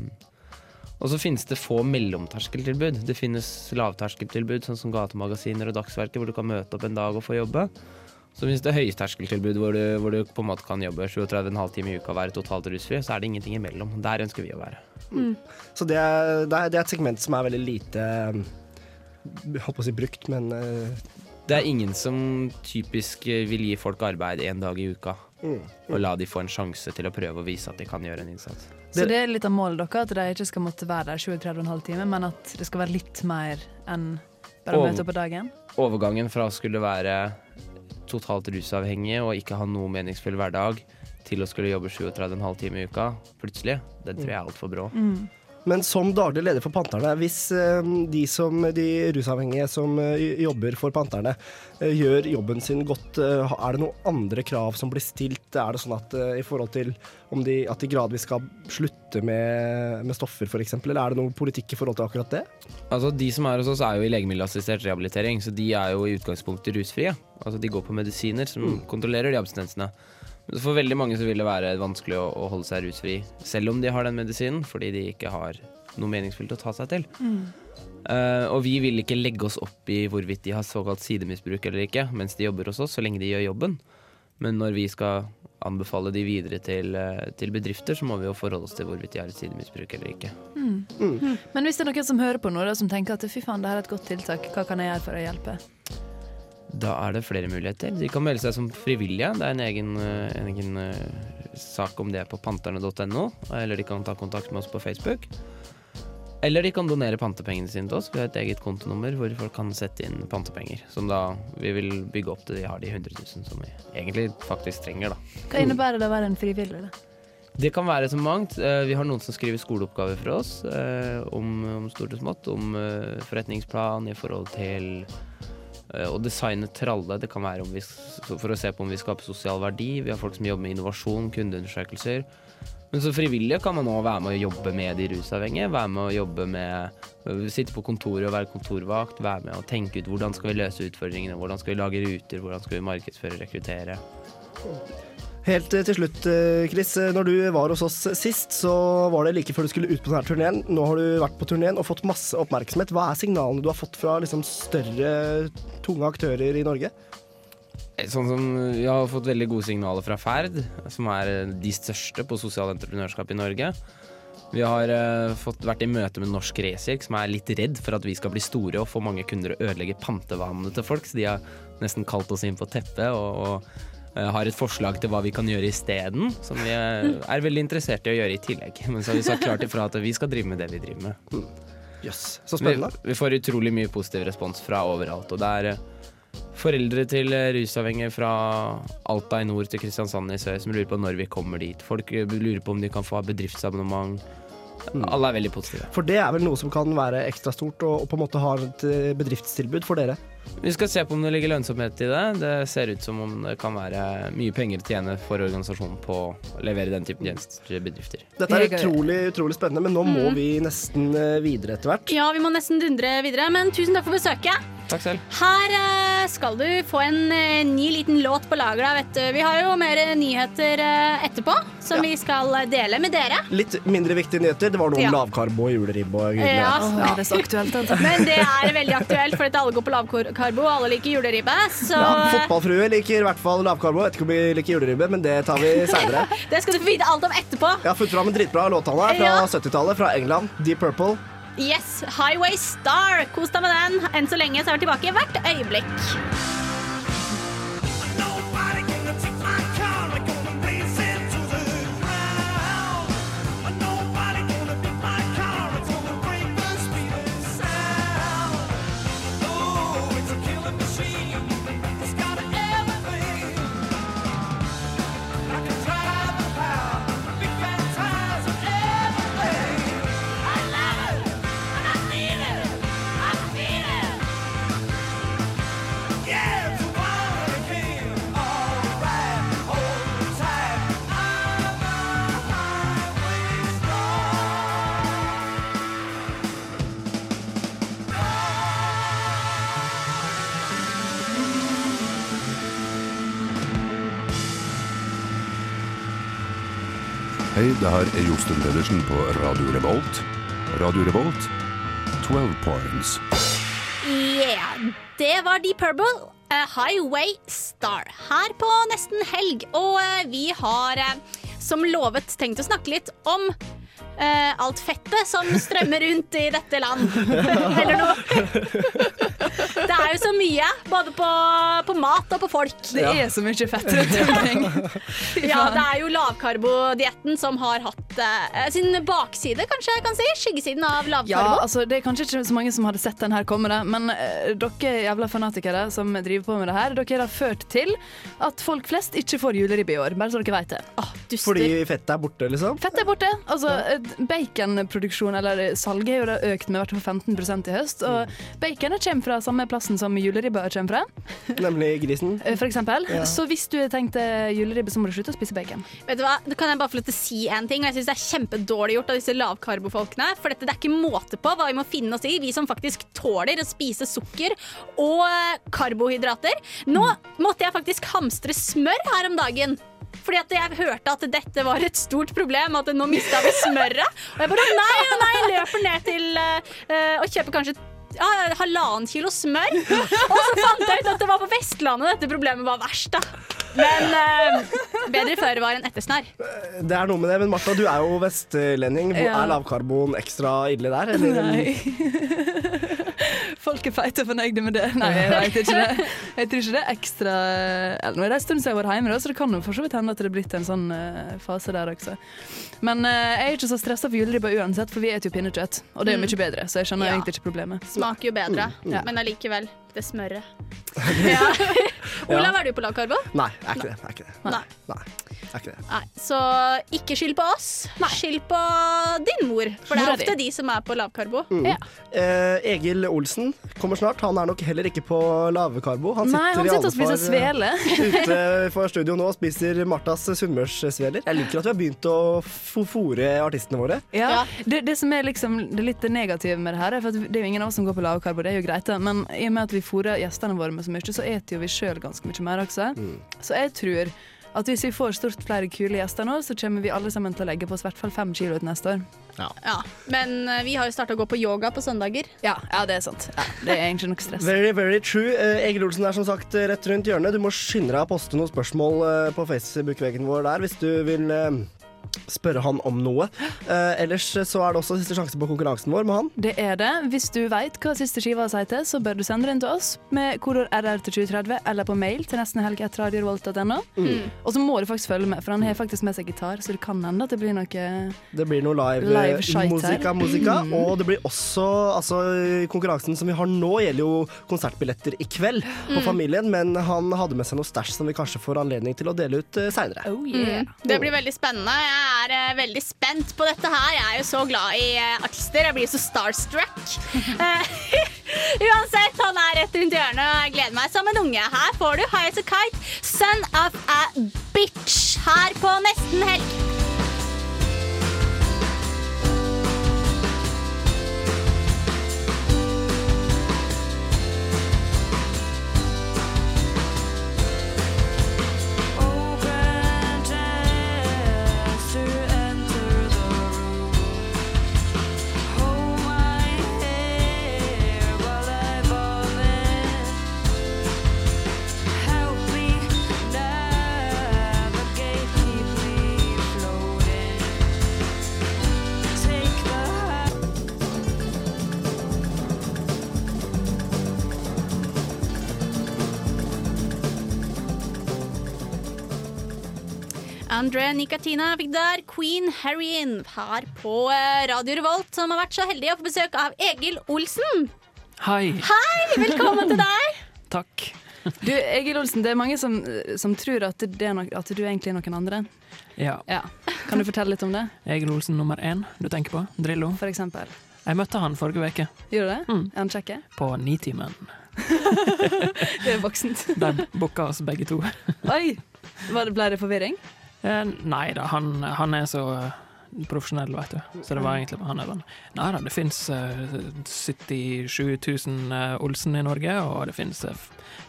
og så finnes det få mellomterskeltilbud. Det finnes lavterskeltilbud, sånn som Gatemagasiner og Dagsverket, hvor du kan møte opp en dag og få jobbe. Så hvis det høyterskeltilbud hvor du, hvor du på en måte kan jobbe 37,5 timer i uka og være totalt rusfri. Så er det ingenting imellom. Der ønsker vi å være. Så det er, det, er, det er et segment som er veldig lite jeg holdt på å si brukt, men eh, Det er ingen som typisk eh, vil gi folk arbeid én dag i uka. Mm. Og la de få en sjanse til å prøve å vise at de kan gjøre en innsats. Så det er litt av målet deres, at de ikke skal måtte være der 37,5 timer, men at det skal være litt mer enn bare å møte opp på dagen? Overgangen fra å skulle være totalt rusavhengig og ikke ha noe meningsfull hverdag, til å skulle jobbe 37,5 timer i uka plutselig, den tror jeg er altfor brå. Mm. Men som daglig leder for Panterne, hvis eh, de, som, de rusavhengige som eh, jobber for Panterne, eh, gjør jobben sin godt, er det noen andre krav som blir stilt? Er det sånn at i forhold til om de, at de gradvis skal slutte med, med stoffer, f.eks., eller er det noen politikk i forhold til akkurat det? Altså De som er hos oss, er jo i legemiddelassistert rehabilitering, så de er jo i utgangspunktet rusfrie. Altså De går på medisiner som kontrollerer de abstinensene. For veldig mange så vil det være vanskelig å, å holde seg rusfri, selv om de har den medisinen, fordi de ikke har noe meningsfullt å ta seg til. Eh, og vi vil ikke legge oss opp i hvorvidt de har såkalt sidemisbruk eller ikke, mens de jobber hos oss, så lenge de gjør jobben. Men når vi skal anbefale de videre til, eh, til bedrifter, så må vi jo forholde oss til hvorvidt de har et sidemisbruk eller ikke. Mm. Men hvis det er noen som hører på nå, da, som tenker at fy faen, det her er et godt tiltak, hva kan jeg gjøre for å hjelpe? Da er det flere muligheter. De kan melde seg som frivillige. Det er en egen, eh, en egen eh, sak om det på panterne.no, eller de kan ta kontakt med oss på Facebook. Eller de kan donere pantepengene sine til oss. Vi har et eget kontonummer hvor folk kan sette inn pantepenger. Som da vi vil bygge opp til de har de 100 000 som vi egentlig faktisk trenger, da. Hva innebærer det å være en frivillig? da? Det kan være så mangt. Eh, Vi har noen som skriver skoleoppgaver for oss om, om stort og smått. Om forretningsplan i forhold til å designe tralle. Det kan være vi, for å se på om vi skaper sosial verdi. Vi har folk som jobber med innovasjon, kundeundersøkelser. Men som frivillige kan man òg være med å jobbe med de rusavhengige. Være med å jobbe med øh, Sitte på kontoret og være kontorvakt. Være med å tenke ut hvordan skal vi løse utfordringene. Hvordan skal vi lage ruter. Hvordan skal vi markedsføre, og rekruttere. Helt eh, til slutt, eh, Chris. eh, Når du var hos oss sist, så var det like før du skulle ut på denne turneen. Nå har du vært på turneen og fått masse oppmerksomhet. Hva er signalene du har fått fra liksom, større, tunge aktører i Norge? Sånn som Vi har fått veldig gode signaler fra Ferd, som er de største på sosialt entreprenørskap i Norge. Vi har uh, fått vært i møte med Norsk Resirk, som er litt redd for at vi skal bli store og få mange kunder å ødelegge pantevanene til folk, så de har nesten kalt oss inn på teppet og, og har et forslag til hva vi kan gjøre isteden, som vi eh, er veldig interessert i å gjøre i tillegg. Men så har vi sagt klart ifra at vi skal drive med det vi driver med. Yes. så spennende. Vi, vi får utrolig mye positiv respons fra overalt. Og det er eh, foreldre til eh, rusavhengige fra Alta i nord til Kristiansand i sør som lurer på når vi kommer dit. Folk eh, lurer på om de kan få bedriftsabonnement. Alle er veldig positive. For det er vel noe som kan være ekstra stort, og, og på en måte ha et eh, bedriftstilbud for dere. Vi skal se på om det ligger lønnsomhet i det. Det ser ut som om det kan være mye penger å tjene for organisasjonen på å levere den typen tjenester til bedrifter. Dette er utrolig, utrolig spennende, men nå må Mm. vi nesten eh, videre etter hvert. Ja, vi må nesten dundre videre, men tusen takk for besøket. Takk selv. Her eh, skal du få en eh, ny liten låt på lager. da, vet du. Vi har jo mer nyheter etterpå som vi skal dele med dere. Litt mindre viktige nyheter. Det var noe om Ja. lavkarbo og juleribbe og gudene Ja. vet. Åh, det er så aktuelt, altså. Men det er veldig aktuelt, for at alle går på lavkarbo, og alle liker juleribbe. Så Ja, fotballfrue liker i hvert fall lavkarbo. Vet ikke om vi liker juleribbe, men det tar vi seinere. det skal du få vite alt om etterpå. Jeg har funnet fram en dritbra låt fra Ja. 70-tallet, fra England. Deep Purple. Yes, Highway Star. Kos deg med den. Enn så lenge så er vi tilbake hvert øyeblikk. Hei, det her er Josten Pedersen på Radio Revolt. Radio Revolt, 12 points. Yeah, det var Deep Purple. A Highway Star her på nesten helg. Og eh, vi har, eh, som lovet, tenkt å snakke litt om eh, alt fettet som strømmer rundt i dette land. Eller noe. Det er jo så mye, både på, på mat og på folk. Det er så mye fett rundt omkring. Ja, det er jo lavkarbodietten som har hatt uh, sin bakside, kanskje jeg kan si. Skyggesiden av lavkarbo. Ja, altså Det er kanskje ikke så mange som hadde sett den her komme, det, men uh, dere jævla fanatikere som driver på med det her, dere har ført til at folk flest ikke får juleribbe i år. Bare så dere vet det. Fordi fettet er borte, liksom? Fettet er borte. Altså, Baconproduksjon, eller salget, er jo da økt med hvert fall 15% i høst. Og baconet kommer fra samme plassen som juleribba kommer fra, Nemlig grisen. eh, for eksempel. Ja. Så hvis du tenkte juleribbe, så må du slutte å spise bacon. Vet du hva? Da kan jeg bare få lov til å si en ting, og jeg synes det er kjempedårlig gjort av disse lavkarbofolkene. For dette, det er ikke måte på hva vi må finne oss i, vi som faktisk tåler å spise sukker og eh, karbohydrater. Nå måtte jeg faktisk hamstre smør her om dagen. Fordi at jeg hørte at dette var et stort problem, at nå mista vi smøret. Og jeg bare nei, nei, løper ned til uh, og kjøper kanskje ja, halvannen kilo smør. Og så fant jeg ut at det var på Vestlandet dette problemet var verst. da Men eh, bedre føre var enn ettersnær. Det er noe med det, men Martha, du er jo vestlending. Hvor Ja. Er lavkarbon ekstra ille der? Eller? Nei. Folk er feite og fornøyde med det. Nei, jeg vet ikke det. Jeg tror ikke det er ekstra eller, Nå er det en stund siden jeg har vært hjemme, så det kan jo for så vidt hende at det er blitt en sånn eh, fase der også. Men eh, jeg er ikke så stressa for juleribba uansett, for vi spiser jo pinnekjøtt. Og det er Mm. mye bedre, så jeg skjønner Ja. egentlig ikke problemet. Smaker jo bedre, Mm, ja. men allikevel. Det smøret. Ja. Olav, er du på lavkarbo? Nei, jeg er ikke det. Jeg er ikke det. Nei. Det er ikke det. Nei, så ikke skyld på oss. Skyld på din mor, for det er ofte de som er på lavkarbo. Mm. Eh, Egil Olsen kommer snart. Han er nok heller ikke på lavkarbo. Han Nei, sitter, han sitter og spiser svele. eh, ute for studio nå og spiser Martas sunnmørssveler. Jeg liker at vi har begynt å fòre artistene våre. Ja, Det, det som er liksom det litt negative med det her, er for at det er jo ingen av oss som går på lavkarbo, det er jo greit, men i og med at vi fôrer gjestene våre med så mye, så eter jo vi sjøl ganske mye mer også. Så jeg tror at hvis vi får stort flere kule gjester nå, så kommer vi alle sammen til å legge på oss i hvert fall fem kilo til neste år. Ja, Men eh, vi har jo starta å gå på yoga på søndager. Ja, ja det er sant. Ja, det er egentlig nok stress. Very, very true. Eh, Egil Olsen er som sagt eh, rett rundt hjørnet. Du må skynde deg å poste noen spørsmål på Facebook-veggen vår der hvis du vil spørre han om noe. Eh, ellers så er det også siste sjanse på konkurransen vår med han. Det er det. Hvis du veit hva siste skiva sier til, så bør du sende den til oss med kodord RR til 2030 eller på mail til nestenhelg.radiorevolt.no. Mm. Og så må du faktisk følge med, for han har faktisk med seg gitar, så det kan hende at det blir noe Det blir noe live, Live eh, shite musika, musika. Mm. Og det blir også altså, Konkurransen som vi har nå, gjelder jo konsertbilletter i kveld på Mm. Familien, men han hadde med seg noe stæsj som vi kanskje får anledning til å dele ut uh, seinere. Mm. Det blir veldig spennende. Jeg er eh, veldig spent på dette her. Jeg er jo så glad i eh, artister. Jeg blir så starstruck. Eh, Uansett, han er rett rundt hjørnet, og jeg gleder meg som en unge. Her får du High As A Kite, Son of a Bitch, her på Nesten Helg. Andre Nikatina fikk der Queen Harryen her på eh, Radio Revolt, som har vært så heldig å få besøk av Egil Olsen. Hei. Hei, velkommen til deg. Takk. Du, Egil Olsen, det er mange som, som tror at, det er no at du egentlig er noen andre. Ja. Kan du fortelle litt om det? Egil Olsen nummer én du tenker på? Drillo. For eksempel. Jeg møtte han forrige uke Gjorde du det? Er han kjekk? på Nitimen. Det er voksent. De booka oss begge to. Oi! Ble det forvirring? Eh, nei da, han, han er så eh, profesjonell, vet du. Så det var egentlig han er sånn Nei da, det fins 77 000 eh, Olsen i Norge, og det fins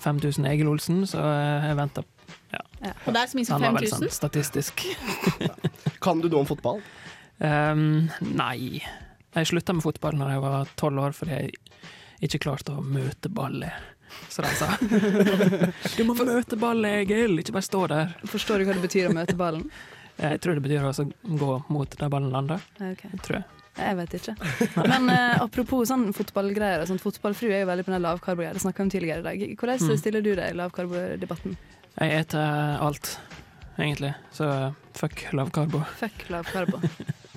5000 Egil Olsen, så eh, jeg venter ja. Og det er så mye som Han var vel sånn statistisk. Kan du noe om fotball? Um, nei. Jeg slutta med fotball når jeg var tolv år fordi jeg ikke klarte å møte ballet. Så de sa Du må møte ballen, Egil, ikke bare stå der. Forstår du hva det betyr å møte ballen? Jeg tror det betyr også gå mot der ballen lander. Ok. Tror jeg. Jeg vet ikke. Men uh, apropos sånn fotballgreier. Sånn, fotballfrue er jo veldig på den lavkarbo-greia. Det snakka vi om tidligere i dag. Hvordan Mm. stiller du deg i lavkarbodebatten? Jeg eter alt, egentlig. Så fuck lavkarbo. Fuck lavkarbo.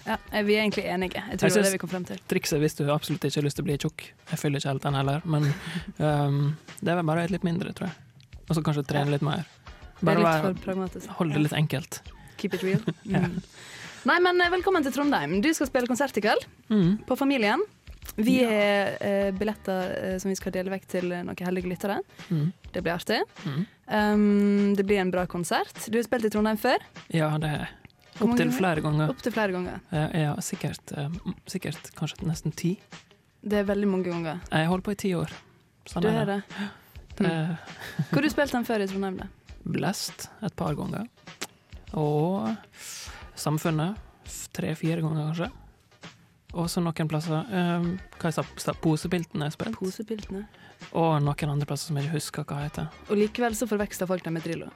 Ja, er vi er egentlig enige. Jeg tror det var det vi kom frem til. Trikset hvis du absolutt ikke har lyst til å bli tjukk Jeg fyller ikke helt den heller, men um, det er vel bare litt mindre, tror jeg. Og så kanskje trene litt mer. Det er Bare litt for pragmatisk. Holde det litt enkelt. Keep it real. Ja. Mm. Nei, men eh, velkommen til Trondheim. Du skal spille konsert i kveld. Mm. På Familien. Vi har eh, billetter eh, som vi skal dele vekk til eh, noen heldige lyttere. Mm. Det blir artig. Mm. Um, det blir en bra konsert. Du har spilt i Trondheim før. Ja, det Hvor mange opptil flere ganger. Opptil flere ganger. Ja, ja sikkert, eh, sikkert kanskje nesten ti. Det er veldig mange ganger. Jeg holder på i ti år. Sånn Du er det. det. Mm. Hvor har du spilt den før i Trondheim? da? Blest et par ganger. Og Samfunnet tre-fire ganger, kanskje. Og så noen plasser um, Hva jeg sa- Posepiltene er spilt. Posepiltene. Og noen andre plasser som jeg ikke husker hva heter. Og likevel så forveksler folk dem med Drillo.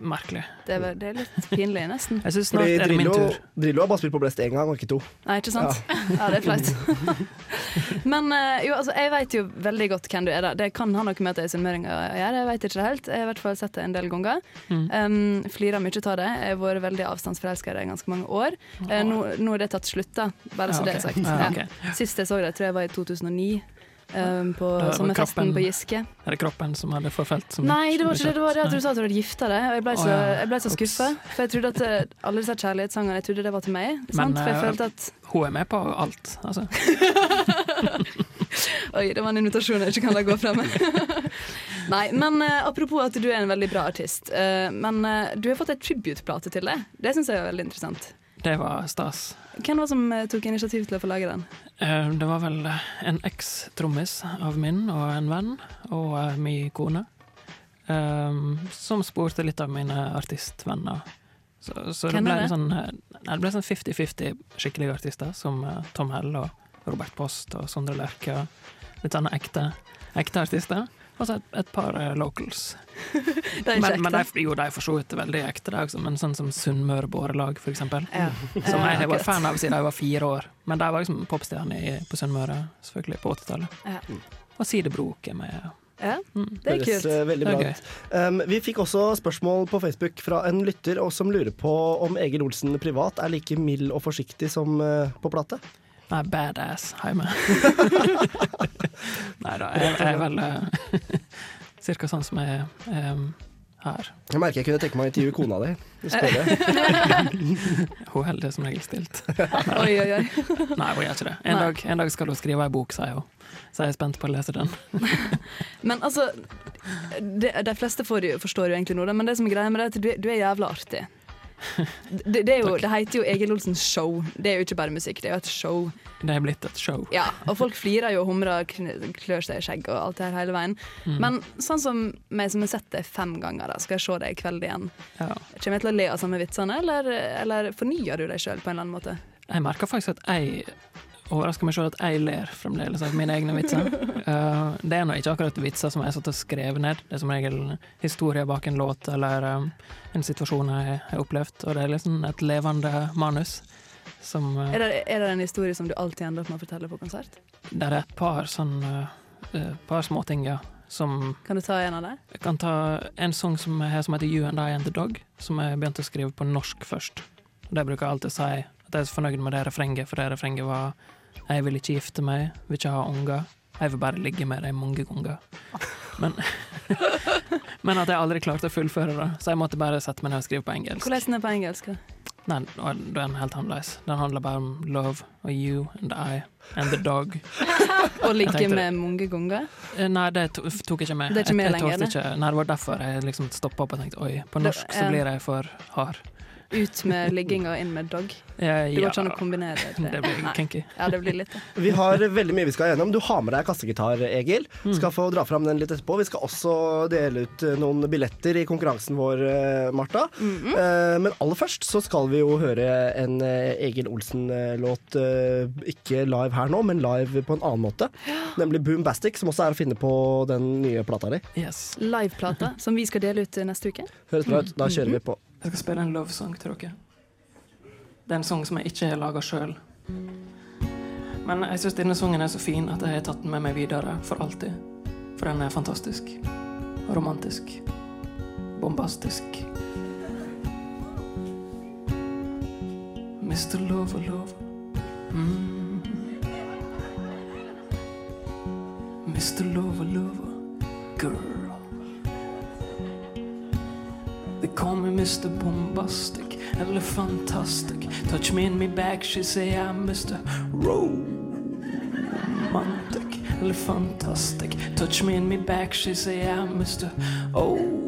Merkelig. Det er, det er litt pinlig, nesten. Jeg synes snart Fordi er det min tur. Drillo har bare spilt på Blest én gang, og ikke to. Nei, ikke sant? Ja, det er flaut. Men eh, jo, altså, jeg vet jo veldig godt hvem du er. da. Det kan ha noe med at jeg er sunnmøring å gjøre. Jeg vet ikke det helt. Jeg har i hvert fall sett det en del ganger. Mm. Um, Flirer mye av det. Jeg har vært veldig avstandsforelska i det i ganske mange år. Uh, nå, nå er det tatt slutt, da. Bare så Ja, det er sagt. Ja, Ja. Sist jeg så det, tror jeg var i 2009. um, på Det sommerfesten kroppen- på Giske. Er det kroppen som hadde forfelt? Som Nei, det var ikke det. Det var det at du sa at du hadde gifta deg. Og jeg ble så, jeg ble så skuffa. For jeg trodde at eh, alle disse kjærlighetssangene Jeg trodde det var til meg. sant? For jeg eh, følte at hun er med på alt, altså. Oi, det var en invitasjon jeg ikke kan la gå fra meg. Nei, men uh, apropos at du er en veldig bra artist. Uh, men uh, du har fått ei tribute-plate til deg. Det syns jeg er veldig interessant. Det var stas. Hvem var det som eh, tok initiativ til å få lage den? Eh, Det var vel eh, en eks-trommis av min og en venn, og min kone, som spurte litt av mine artistvenner. Så, så det ble det? sånn Det ble sånn 50-50 skikkelige artister, som Tom Hell og Robert Post og Sondre Lerche. Litt sånne ekte, ekte artister. Og så et, et par eh, locals. Er men, men de, jo, de er for så vidt veldig ekte, de også, men sånn som Sunnmøre Bårelag, for eksempel. Ja. Som jeg har vært fan av siden jeg var fire år. Men de var liksom popstjerner på Sunnmøre, selvfølgelig, på 80-tallet. Ja. Og Sidebrok er med. Ja, Mm. det er kult. eh, veldig bra. Um, vi fikk også spørsmål på Facebook fra en lytter som lurer på om Egil Olsen privat er like mild og forsiktig som uh, på plate. Nei, badass hjemme. Nei da, jeg, jeg er vel uh, cirka sånn som jeg er um, her. Jeg merker jeg kunne tenke meg å intervjue kona di. Hun holder det som regel stilt. Oi, oi, oi. Nei, hun gjør ikke det. En dag, en dag skal hun skrive ei bok, sier hun. Så jeg er spent på å lese den. Men altså de, de fleste får forstår jo egentlig noe, men det som er greia med det, er at du, du er jævla artig. Det, det, jo, det heter jo Egil Olsens show. Det er jo ikke bare musikk, det er jo et show. Det er blitt et show. Ja, Og folk flirer jo og humrer og klør seg i skjegg og alt det her hele veien. Mm. Men sånn som meg som har sett det fem ganger, da, skal jeg se det i kveld igjen. Ja. Kommer jeg til å le av samme vitsene, eller, eller fornyer du deg sjøl på en eller annen måte? Jeg merker faktisk at jeg overrasker meg selv at jeg ler fremdeles av mine egne vitser. Uh, det er nå ikke akkurat vitser som jeg satt og skrevet ned. Det er som regel historie bak en låt eller um, en situasjon jeg har opplevd. Og det er liksom et levende manus. Som, uh, Er det, er det en historie som du alltid ender opp med å fortelle på konsert? Det er et par sånn uh, par småting, ja. Som Kan du ta en av dem? Jeg kan ta en sang som jeg som heter You and I and the Dog, som jeg begynte å skrive på norsk først. Det bruker jeg alltid å si, at jeg er så fornøyd med det refrenget, for det refrenget var Jeg vil ikke gifte meg, vil ikke ha unger, jeg vil bare ligge med deg mange ganger. Men, men at jeg aldri klarte å fullføre det, så jeg måtte bare sette meg ned og skrive på engelsk. Hvordan er den på engelsk? Nei, og er den helt annerledes. Den handler bare om love og you and I and the dog. Å ligge med mange ganger? Eh, Nei, det tok jeg ikke med. Det er ikke med jeg, jeg lenger, det? Ikke, nei, det var derfor jeg liksom stoppa opp og tenkte oi, på Det- norsk så blir jeg for hard. Ut med ligging og inn med dog? Ja, Det går ikke an å kombinere det. Det blir kinky. Ja, det blir litt det. Vi har veldig mye vi skal gjennom. Du har med deg kassegitar, Egil. Mm. Skal få dra fram den litt etterpå. Vi skal også dele ut eh, noen billetter i konkurransen vår, eh, Marta. Mm -hmm. Men aller først så skal vi jo høre en eh, Egil Olsen-låt eh, ikke live her nå, men live på en annen måte. Nemlig Boom Bastic, som også er å finne på den nye plata di. Yes. Liveplata som vi skal dele ut eh, neste uke. Høres bra ut. Da kjører vi på. Jeg skal spille en lovesong til dere. Det er en sang som jeg ikke har laga sjøl. Men jeg syns denne sangen er så fin at jeg har tatt den med meg videre for alltid. For den er fantastisk. Romantisk. Bombastisk. Mr. Lover, lover. Mm. Mr. Lover, lover. Girl. They call me Mr. Bombastic eller Fantastic. Touch me in me back, she say I'm Mr. Romantic eller Fantastic. Touch me in me back, she say I'm Mr. Oh.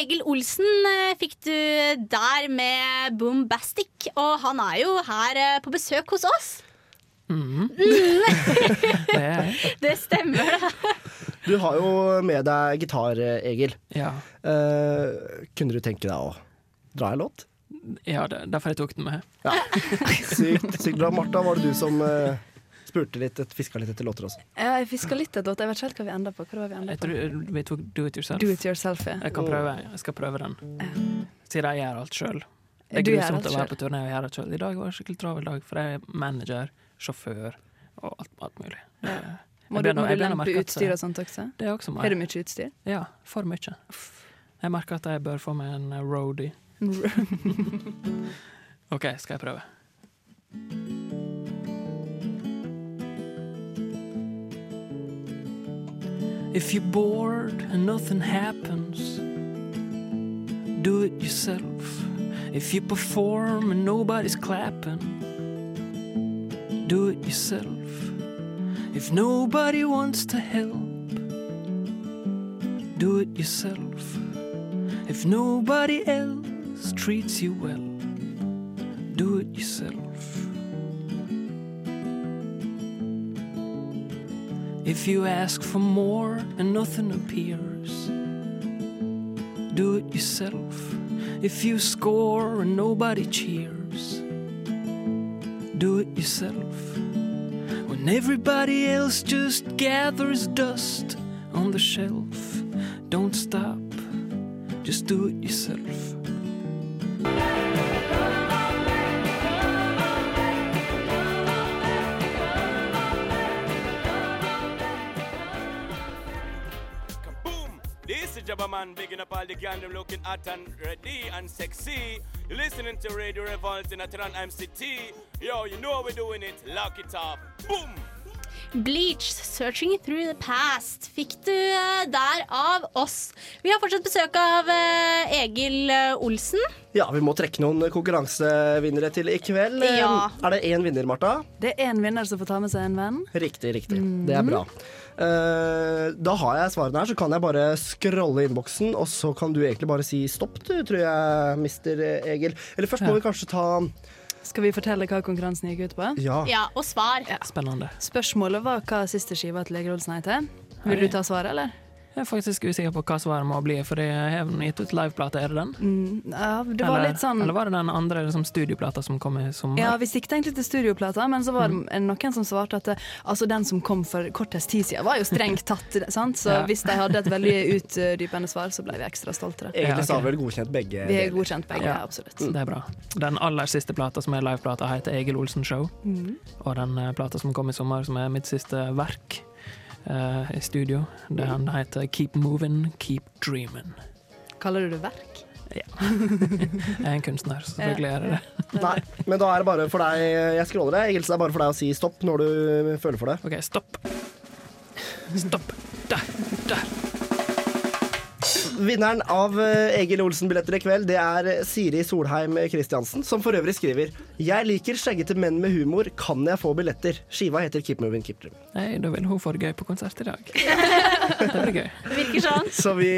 Egil Olsen eh, fikk du der med Boombastic, og han er jo her eh, på besøk hos oss. Mm. Mm. Det er stemmer, det. Du har jo med deg gitar, eh, Egil. Ja. Eh, kunne du tenke deg å dra en låt? Ja, det, derfor jeg tok den med. Ja. Sykt, sykt bra. Martha, var det du som eh, spurte litt, fiska litt etter låter også? Ja, jeg fiska litt etter låter. Jeg vet ikke helt hva vi ender på. Hva var vi Jeg på? tror vi tok Do It Yourself. Do it yourself, ja. Jeg kan prøve, jeg skal prøve den. Siden jeg gjør alt sjøl. Det er grusomt å være på turné og gjøre alt sjøl. I dag var det skikkelig travel dag, for jeg er manager, sjåfør og alt, alt mulig. Ja. er Må Jeg du, må du lempe utstyr og sånt også? Det er også meg. Har du mye utstyr? Ja, for mye. Jeg merker at jeg bør få meg en eh, roadie. OK, skal jeg prøve. If you're bored and nothing happens, do it yourself. If you perform and nobody's clapping, do it yourself. If nobody wants to help, do it yourself. If nobody else treats you well, do it yourself. If you ask for more and nothing appears, do it yourself. If you score and nobody cheers, do it yourself. When everybody else just gathers dust on the shelf, don't stop, just do it yourself. Man, bigging up all the gang, them looking hot and ready and sexy. You're listening to Radio Revolt in Atran MCT. Yo, you know we're doing it. Lock it up. Boom! Bleach, 'Searching Through the Past', fikk du eh, der av oss. Vi har fortsatt besøk av eh, Egil eh, Olsen. Ja, vi må trekke noen konkurransevinnere til i kveld. Ja. Er det én vinner, Marta? Det er én vinner som får ta med seg en venn. Riktig, riktig. Det er bra. Eh, da har jeg svarene her, så kan jeg bare scrolle innboksen, og så kan du egentlig bare si stopp, du, tror jeg, mister Egil. Eller først må Ja. vi kanskje ta Skal vi fortelle hva konkurransen gikk ut på? Ja. og svar. Spennende. Spørsmålet var hva siste skiva til Leger Olsen heter. Vil du ta svaret, eller? Jeg er faktisk usikker på hva svaret må bli, for jeg har gitt ut liveplate. Er det den? Mm, ja, det var eller, litt sånn eller var det den andre liksom, studioplata som kom i sommer? Ja, vi sikta egentlig til studioplata, men så var Mm. det noen som svarte at altså den som kom for kortest tid siden, var jo strengt tatt. sant? Så Ja. hvis de hadde et veldig utdypende svar, så ble vi ekstra stolte. Egentlig så har vi vel godkjent begge. Vi har godkjent begge, Ja. absolutt. Det er bra. Den aller siste plata som er liveplata, heter Egil Olsen Show. mm. Og den eh, plata som kom i sommer, som er mitt siste verk eh, i studio, den heter Keep Moving, Keep Dreaming. Kaller du det verk? Ja. Jeg er en kunstner, så selvfølgelig er det det. Nei, men da er det bare for deg Jeg scroller så det er bare for deg å si stopp når du føler for det. OK, stopp. Stopp. Der. Der. Vinneren av eh, Egil Olsen-billetter i kveld, det er Siri Solheim Christiansen, som for øvrig skriver Jeg liker skjeggete menn med humor. Kan jeg få billetter? Skiva heter Keep Moving, Keep Dream. Nei, da vil hun få det gøy på konsert i dag. Det blir gøy. Virker sånn. Så vi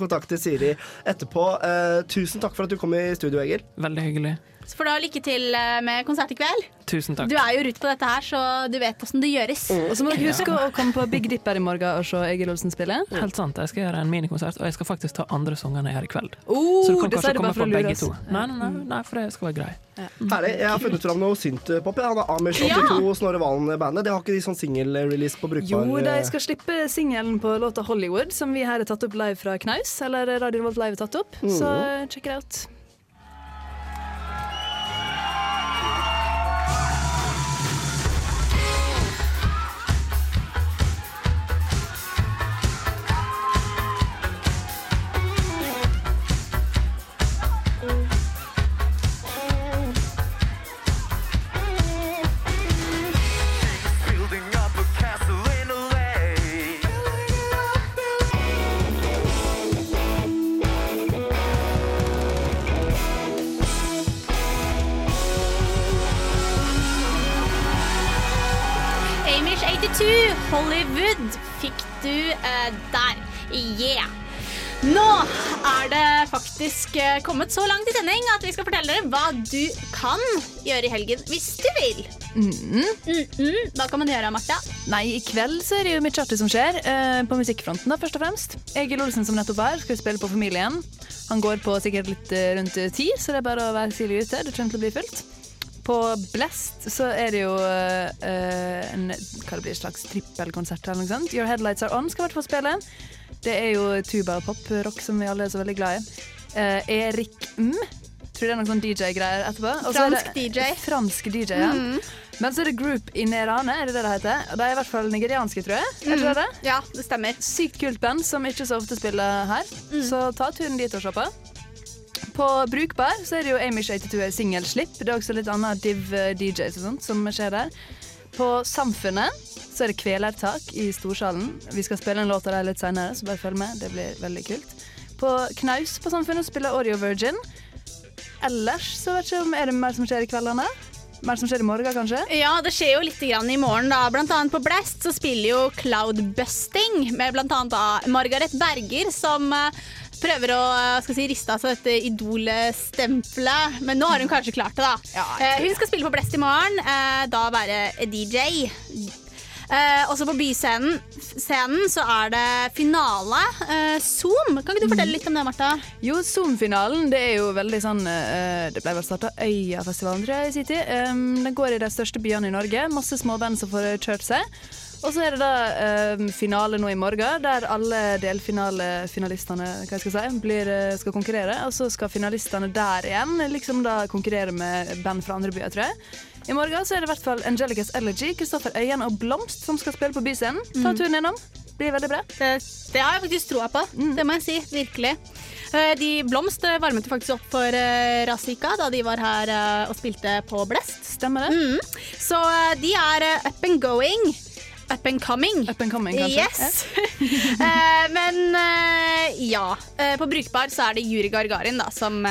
kontakter Siri etterpå. Eh, tusen takk for at du kom i studio, Egil. Veldig hyggelig. Så får du ha lykke til eh, med konsert i kveld. Tusen takk. Du er jo rutt på dette her, så du vet åssen det gjøres. Og så må dere huske å komme på Big Dipper i morgen og se Egil Olsen spille. Helt sant. Jeg skal gjøre en minikonsert, og jeg skal faktisk ta andre sangene her i kveld. Oh, så du kan kanskje komme på begge to. Nei, nei, nei, nei, for det skal være grei. Herlig. Jeg har funnet fram noe synthpop. ja. Han er Amish 82, Snorre Valen-bandet. Det har ikke de sånn singelrelease på brukbar Jo, de skal slippe singelen på låta 'Hollywood', som vi her har tatt opp live fra Knaus. Eller Radio Revolt Live har tatt opp. Så Mhm. check it out. Faktisk eh, kommet så langt i sending at vi skal fortelle dere hva du kan gjøre i helgen hvis du vil. Mm-mm. Hva kan man gjøre, Martha? Nei, i kveld så er det jo mye artig som skjer. eh, på musikkfronten, da, først og fremst. Egil Olsen som nettopp er, skal spille på Familien. Han går på sikkert litt eh, rundt eh, ti, så det er bare å være tidlig ute. Det kommer til å bli fullt. På Blest så er det jo eh, en hva det blir, slags trippelkonsert eller noe sånt. Your Headlights Are On skal i hvert fall spille. Det er jo tuba og pop-rock som vi alle er så veldig glad i. Eh, Erik M tror det er noen sånn DJ-greier etterpå. Er Fransk det- DJ. Fransk DJ, ja. Mm. Men så er det Group Inerane, er det det det heter? De er i hvert fall nigerianske, tror jeg. Er det det? Ja, det stemmer. Sykt kult band som ikke så ofte spiller her. Mm. Så ta turen dit og se på. På Brukbar så er det jo Amish 82 er singelslipp. Det er også litt annet div DJs og sånt som skjer der. På Samfunnet så er det Kvelertak i Storsalen. Vi skal spille en låt av dem litt senere, så bare følg med. Det blir veldig kult. På Knaus på Samfunnet spiller Audio Virgin. Ellers så vet ikke om er det mer som skjer i kveldene. Mer som skjer i morgen, kanskje? Ja, det skjer jo litt grann i morgen. da. Blant annet på Blast så spiller jo Cloudbusting med blant annet da Margaret Berger, som eh, prøver å eh, si, riste av seg dette Idol-stempelet. Men nå har hun kanskje klart det, da. Ja, hun skal spille på Blast i morgen, eh, da være DJ. Eh, også på Byscenen scenen så er det finale. Eh, Zoom. Kan ikke du fortelle litt om det, Martha? Jo, Zoom-finalen det er jo veldig sånn eh, Det ble vel starta Øyafestivalen, tror jeg, i sin tid. Um, den går i de største byene i Norge. Masse småband som får kjørt seg. Og så er det da um, finale nå i morgen, der alle delfinalefinalistene si, blir, eh, skal konkurrere. Og så skal finalistene der igjen liksom da konkurrere med band fra andre byer, tror jeg. I morgen så er det i hvert fall Angelicas Elegy, Kristoffer Øyen og Blomst som skal spille på Byscenen. Ta turen innom. Blir veldig bra. Det, det har jeg faktisk troa på. Det må jeg si. Virkelig. Eh, De Blomst eh, varmet faktisk opp for Razika da de var her og spilte på Blest. Stemmer det. Mm. Så de er up and going. Up and coming. Up and coming, kanskje. Yes. uh, men uh, ja. Uh, På Brukbar så er det Juri Gargarin da, som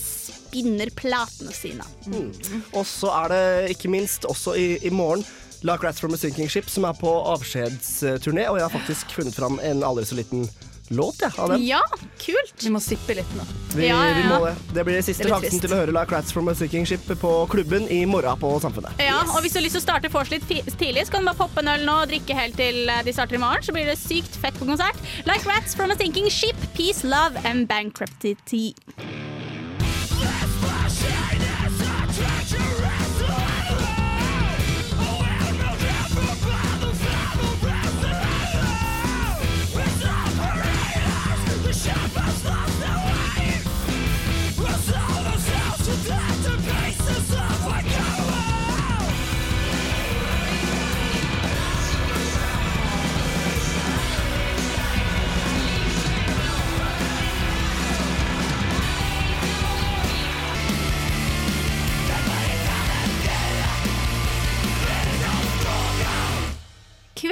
spinner platene sine. Mm. Og så er det ikke minst også i, i morgen Like Rats from a Sinking Ship, som er på avskjedsturné. Og jeg har faktisk funnet fram en aldri så liten låt ja, av dem. Ja, kult. Vi må sippe litt nå. Vi, Ja, ja, vi må det. Det blir siste Det sjansen til å høre Like Rats from a Sinking Ship på klubben i morgen på Samfunnet. Ja, og Hvis du har lyst til å starte vors litt tidlig, så kan du bare poppe en øl nå og drikke helt til eh, de starter i morgen. Så blir det sykt fett på konsert. Like Rats from a Sinking Ship, Peace, Love and Bankruptcy.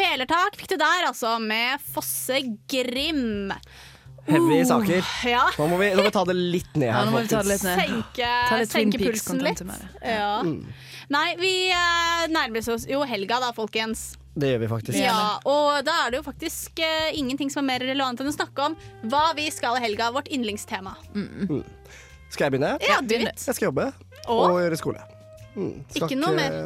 Kvelertak fikk du der, altså, med Fosse Grim. Heavy Uh, saker. ja. Nå, må vi, nå må vi ta det litt ned her. Ja, nå må vi ta det litt ned. Senke, litt senke pulsen litt. Ja. Mm. Nei, vi eh, nærmer oss jo helga da, folkens. Det gjør vi faktisk. Ja, og da er det jo faktisk uh, ingenting som er mer relevant enn å snakke om hva vi skal i helga, vårt yndlingstema. Mm. Skal jeg begynne? Ja, du vet. Jeg skal jobbe Og? og gjøre skole. Mm. Ikke noe mer.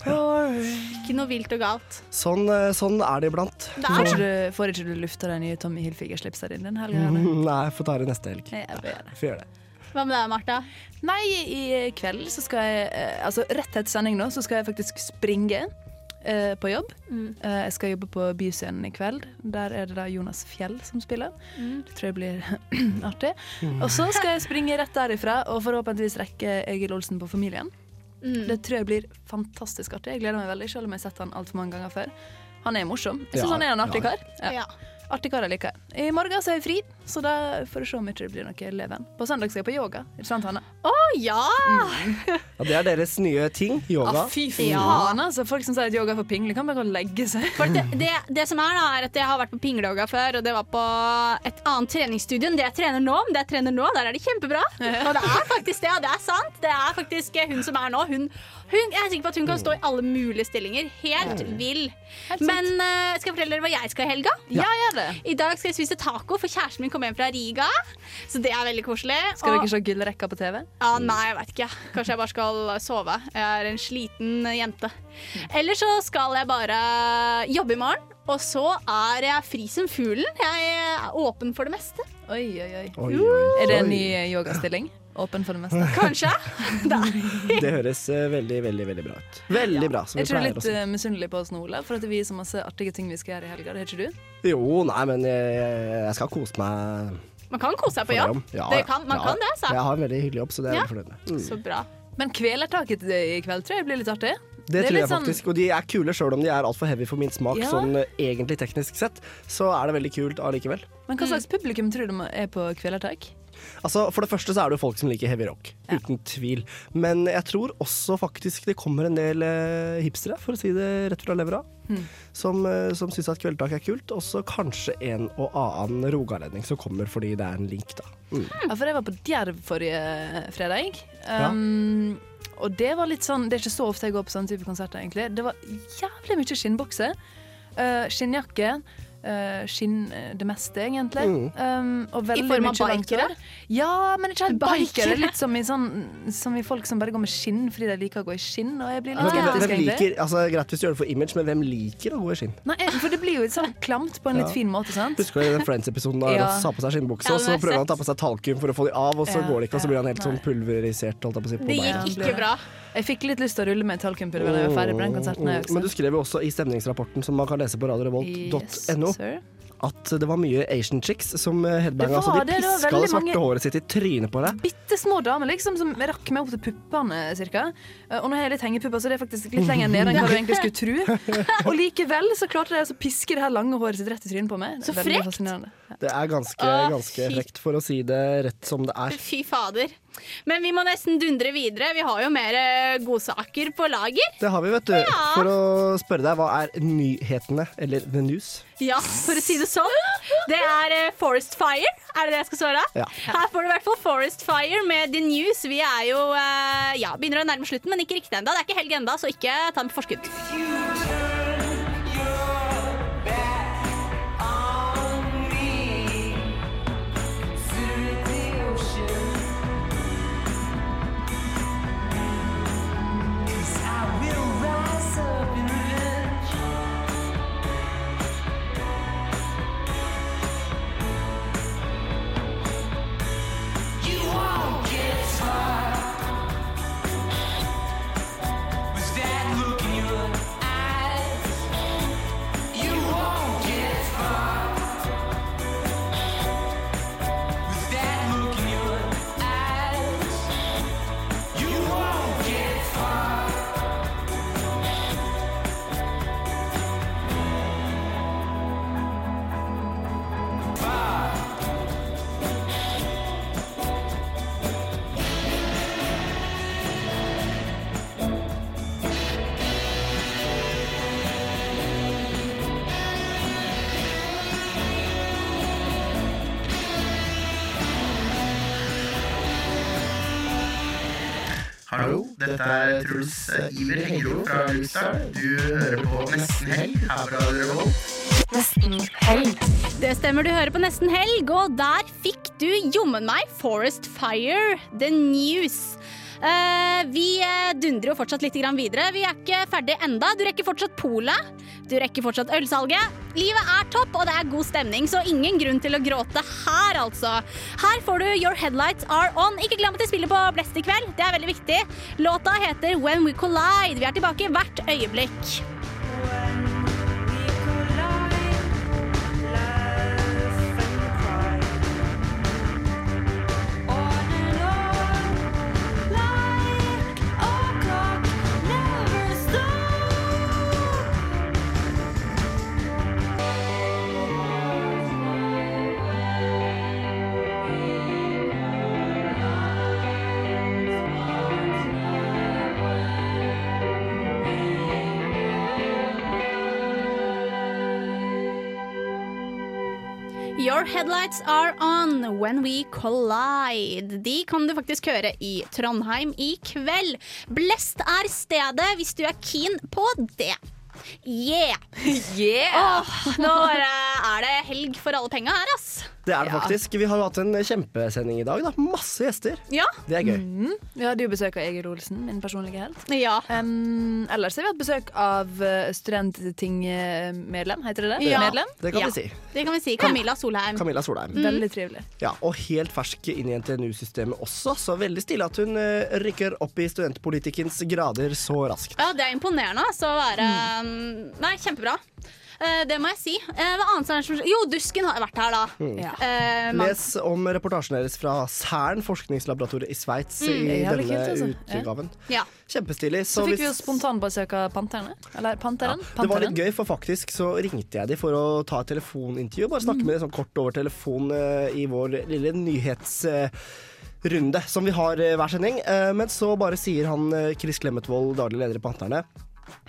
Ikke noe vilt og galt. Sånn, eh, sånn er det iblant. Får ikke du, får ikke du lufta den nye Tommy Hilfiger-slipsene din den helga? Mm, Nei, jeg får ta det neste helg. Det. Hva med deg, Martha? Nei, i kveld så skal jeg eh, Altså rett etter sending nå, så skal jeg faktisk springe Uh, på jobb. Mm. Uh, jeg skal jobbe på Byscenen i kveld. Der er det da Jonas Fjell som spiller. Mm. Det tror jeg blir artig. Og så skal jeg springe rett derifra og forhåpentligvis rekke Egil Olsen på Familien. Mm. Det tror jeg blir fantastisk artig. Jeg gleder meg veldig, selv om jeg har sett han altfor mange ganger før. Han er morsom. Jeg syns Ja, han er en artig ja. kar. Ja. Artig kar jeg liker. I morgen så er jeg fri, så da får jeg se om ikke det blir noe leven. På søndag skal jeg på yoga. Ikke sant, Hanne? Å ja! Ja, det er deres nye ting. Yoga. Ah, fy Ja. faen, altså. Folk som sier at yoga er for pingle, kan bare gå og legge seg. For det, det, det som er da, er at jeg har vært på pingleyoga før, og det var på et annet treningsstudio enn det jeg trener nå. Men det jeg trener nå, der er det kjempebra. Og det er faktisk det, og det er sant. Det er faktisk hun som er nå. Hun, hun, jeg er sikker på at hun kan stå i alle mulige stillinger. Helt vill. Men uh, skal jeg fortelle dere hva jeg skal i helga? Ja, gjør det. I dag skal jeg spise taco, for kjæresten min kom hjem fra Riga. Så det er veldig koselig. Skal Og- dere se gull rekka på TV? ja, nei, jeg vet ikke. Kanskje jeg bare skal sove. Jeg er en sliten jente. Eller så skal jeg bare jobbe i morgen. Og så er jeg fri som fuglen. Jeg er åpen for det meste. Oi, oi, oi. Oi, oi, Er det en ny yogastilling? Åpen for det meste? Kanskje. Det høres eh, veldig, veldig veldig bra ut. Veldig bra, som Er ikke du litt eh, misunnelig på oss nå, Olav? For at vi har så masse artige ting vi skal gjøre i helga. Det er ikke du? Jo, nei, men jeg, jeg skal kose meg Man kan kose seg på jobb. Ja, det kan, man ja. kan det, så. Jeg har en veldig hyggelig jobb, så det er Ja. jeg fornøyd med. Mm. Så bra. Men kvelertaket i kveld tror jeg blir litt artig. Det, det tror jeg sånn- faktisk, og de er kule sjøl om de er altfor heavy for min smak. Ja. Sånn eh, egentlig teknisk sett, så er det veldig kult allikevel. Men hva slags publikum tror du er på kvelertak? Altså, For det første så er det jo folk som liker heavy rock, uten tvil. Men jeg tror også faktisk det kommer en del eh, hipstere, for å si det rett fra levra, Mm. som, eh, som syns at kveldtak er kult. Også kanskje en og annen rogalending som kommer fordi det er en link, da. Mm. Ja, for jeg var på Djerv forrige fredag. Ja. Um, Og det var litt sånn Det er ikke så ofte jeg går på sånne type konserter, egentlig. Det var jævlig mye skinnbokser. Uh, skinnjakke. Uh, skinn uh, det meste, egentlig. Mm. Um, og veldig form av bikere? Ja, men ikke helt bikere. Litt som i, sånn, som i folk som bare går med skinn fordi de liker å gå i skinn. Og jeg blir litt hvem, skeptisk, hvem egentlig. liker, altså Greit hvis du gjør det for image, men hvem liker å gå i skinn? Nei, for det blir jo sånn klamt på en litt Ja. fin måte, sant? Husker du den Friends-episoden da Ja. Ross har på seg skinnbukse, Ja, og så prøver han å ta på seg talkum for å få dem av, og så Ja. går det ikke, og så blir han helt sånn pulverisert. Holdt jeg på å si, på Det gikk ikke bra. Jeg fikk litt lyst til å rulle med talkumpulver da jeg var ferdig på den konserten. jeg også. Men du skrev jo også i stemningsrapporten som man kan lese på radiorevolt.no Yes, at det var mye Asian chicks som headbanga. Altså, de piska det det svarte håret sitt i trynet på deg. Bitte små damer liksom, som rakk meg opp til puppene. Cirka. Eh, Og nå har jeg litt hengepupper, så det er faktisk litt lenger ned enn hva du egentlig skulle tro. Og likevel så klarte de altså å piske det her lange håret sitt rett i trynet på meg. Så frekt. Det er ganske, ganske frekt, for å si det rett som det er. Fy fader. Men vi må nesten dundre videre. Vi har jo mer eh, godsaker på lager. Det har vi, vet du. Ja. For å spørre deg, hva er nyhetene, eller the news? Ja, for å si det sånn. Det er eh, Forest Fire. Er det det jeg skal svare? Ja. Her får du i hvert fall Forest Fire med The News. Vi er jo eh, ja, begynner å nærme slutten, men ikke riktig ennå. Det er ikke helg ennå, så ikke ta den på forskudd. Dette er Truls Iver Hengro fra Lukestad. Du hører på Nesten Helg her fra Revolt. Nesten helg. Det stemmer, du hører på Nesten helg, og der fikk du jommen meg Forest Fire, The News. Uh, vi eh, dundrer jo fortsatt litt videre. Vi er ikke ferdig enda. Du rekker fortsatt polet. Du rekker fortsatt ølsalget. Livet er topp, og det er god stemning, så ingen grunn til å gråte her, altså. Her får du Your Headlights Are On. Ikke glem at de spiller på Blest i kveld. Det er veldig viktig. Låta heter When We Collide. Vi er tilbake hvert øyeblikk. Headlights are on when we collide. De kan du faktisk høre i Trondheim i kveld. Blest er stedet hvis du er keen på det. Yeah! Yeah! Oh, nå er det- helg for alle penga her, ass. Det er det faktisk. Vi har jo hatt en kjempesending i dag. da Masse gjester. Ja. Det er gøy. Mm. Vi hadde jo besøk av Egil Olsen, min personlige helt. Ja. Um, ellers har vi hatt besøk av uh, studenttingmedlem, heter det det? Ja. Medlem? Det kan Ja. vi si. Det kan vi si. Camilla Solheim. Camilla Solheim. Mm. Veldig trivelig. Ja, Og helt fersk inn i NTNU-systemet også, så veldig stille at hun eh, rykker opp i studentpolitikkens grader så raskt. Ja, det er imponerende altså, å være Nei, kjempebra. Eh, det må jeg si. Eh, hva annet er det som Jo, Dusken har vært her, da. Mm. Eh, Les om reportasjen deres fra Cern, forskningslaboratoriet i Sveits, Mm. i denne kult, altså. utgaven. Ja. Kjempestilig. Så fikk vi jo spontanbesøk av Panterne. Eller Panteren. Det var litt gøy, for faktisk så ringte jeg de for å ta et telefonintervju. Bare Mm. snakke med dem sånn kort over telefon uh, i vår lille nyhetsrunde som vi har hver sending. Eh, Men så bare sier han Chris Clemetvold, daglig leder i Panterne,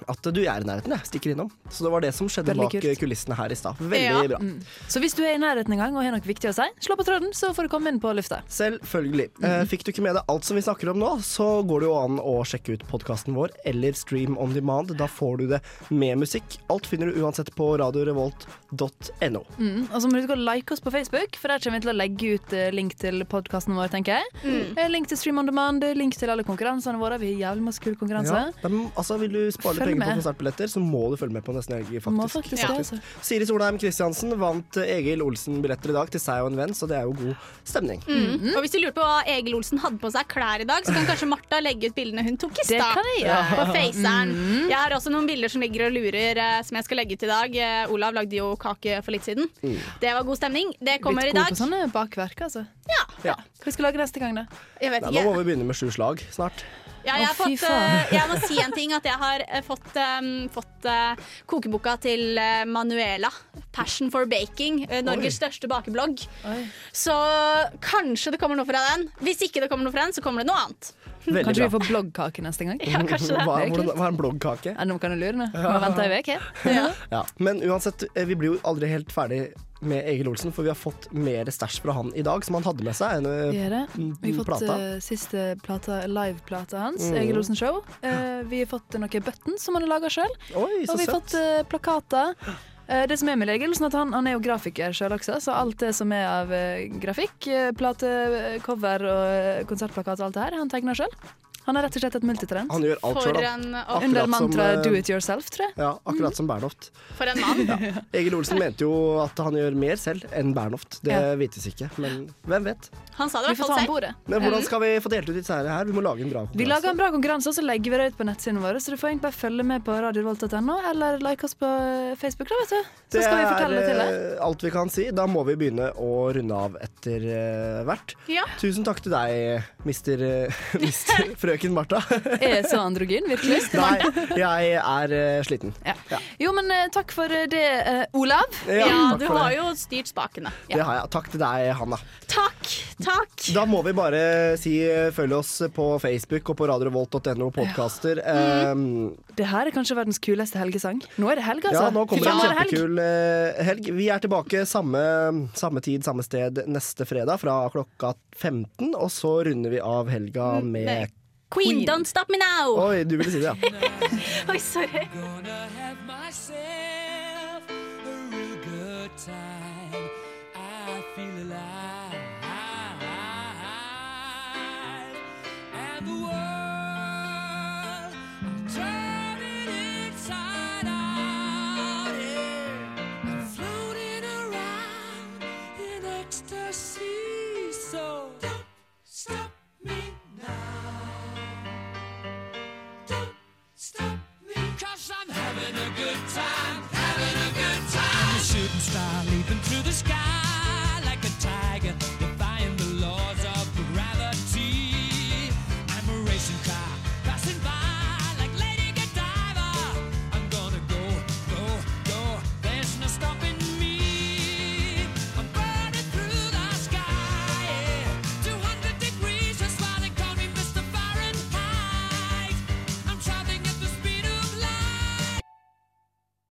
at du er i nærheten, jeg stikker innom. Så det var det som skjedde Veldig bak kult. kulissene her i stad. Veldig Ja. bra. Mm. Så hvis du er i nærheten en gang og har noe viktig å si, slå på tråden, så får du komme inn på lufta. Selvfølgelig. Eh, fikk du ikke med deg alt som vi snakker om nå, så går det jo an å sjekke ut podkasten vår eller Stream on demand. Da får du det med musikk. Alt finner du uansett på radiorevolt.no. Mm. Og så må du huske å like oss på Facebook, for der kommer vi til å legge ut eh, link til podkasten vår, tenker jeg. Mm. Eh, Link til Stream on Demand, link til alle konkurransene våre. Vi har jævlig masse kule konkurranse. Ja, de, altså, vil du spare litt Følg penger på med. konsertbilletter, så må du følge med på Nesten Helg, faktisk. Må faktisk det, altså. Siri Solheim Kristiansen vant eh, Egil Olsen-billetter i dag til seg og en venn, så det er jo god stemning. Mm. Og hvis du lurer på hva Egil Olsen hadde på seg klær i dag, så kan kanskje Martha legge ut bildene hun tok i Det stad. På Faceren. Mm. Jeg har også noen bilder som ligger og lurer, eh, som jeg skal legge ut i dag. Eh, Olav lagde jo kake for litt siden. Mm. Det var god stemning. Det kommer Litt i god på sånne bakverk, altså. Ja. Hva skal vi lage neste gang, da? Jeg vet Nei, nå må vi begynne med sju slag snart. Ja, jeg, har oh, fått, eh, jeg må si en ting, at jeg har uh, fått, um, fått uh, kokeboka til Manuela. 'Passion for baking'. Norges største bakeblogg. Så kanskje det kommer noe fra den. Hvis ikke det kommer noe fra den, så kommer det noe annet. Veldig Kanskje vi får bloggkake neste gang? Ja, kanskje det. Hva, Det er hvordan, hva er en bloggkake? Ja, nå kan du lure nå. Ja. Vente ei uke. Ja. Men uansett, vi blir jo aldri helt ferdig med Egil Olsen, for vi har fått mer stæsj fra han i dag, som han hadde med seg. En, eh, Vi Vi har fått eh, siste plata, liveplata hans, Mm. Egil Olsen Show. Uh, vi har fått noen buttons som han har laga sjøl. Og vi har søtt. fått uh, plakater. Det som er med Egil at han, han er jo grafiker sjøl også, så alt det som er av grafikk, plate, cover og konsertplakat og alt det her, han tegner sjøl. Han er rett og slett et multitalent. Han gjør alt For sjøl, Under mantraet 'do it yourself', tror jeg. Ja, akkurat som Bernhoft. For en mann. Egil Olsen mente jo at han gjør mer selv enn Bernhoft. Det Ja. vites ikke, men hvem vet. Han sa det i hvert fall selv. Men hvordan skal vi få delt ut disse her? Vi må lage en bra konkurranse. Vi lager en bra konkurranse, og så legger vi det ut på nettsidene våre. Så du får egentlig bare følge med på radiovolt.no, eller like oss på eh, Facebook, da, vet du. Så Det skal vi fortelle det til deg. Det er eh, alt vi kan si. Da må vi begynne å runde av etter eh, hvert. Ja. Tusen takk til deg, mister, mister frøken Martha. Er jeg så androgyn, virkelig? Nei, jeg er uh, sliten. Ja. Jo, men uh, takk for det, uh, Olav. Ja, Ja, du har det. jo styrt spakene. Det har jeg. Takk til deg, Hanna. Takk, takk. Da må vi bare si eh, følg oss på Facebook og på radiorevolt.no podkaster. Um, Det her er kanskje verdens kuleste helgesang. Nå er det helg, altså. ja, nå kommer det en kjempekul eh, helg. Vi er tilbake samme, samme tid, samme sted neste fredag fra klokka 15. Og så runder vi av helga med med Queen, don't stop me now. Oi, du ville si det, ja. Oi, sorry. myself a real good time. I feel alive.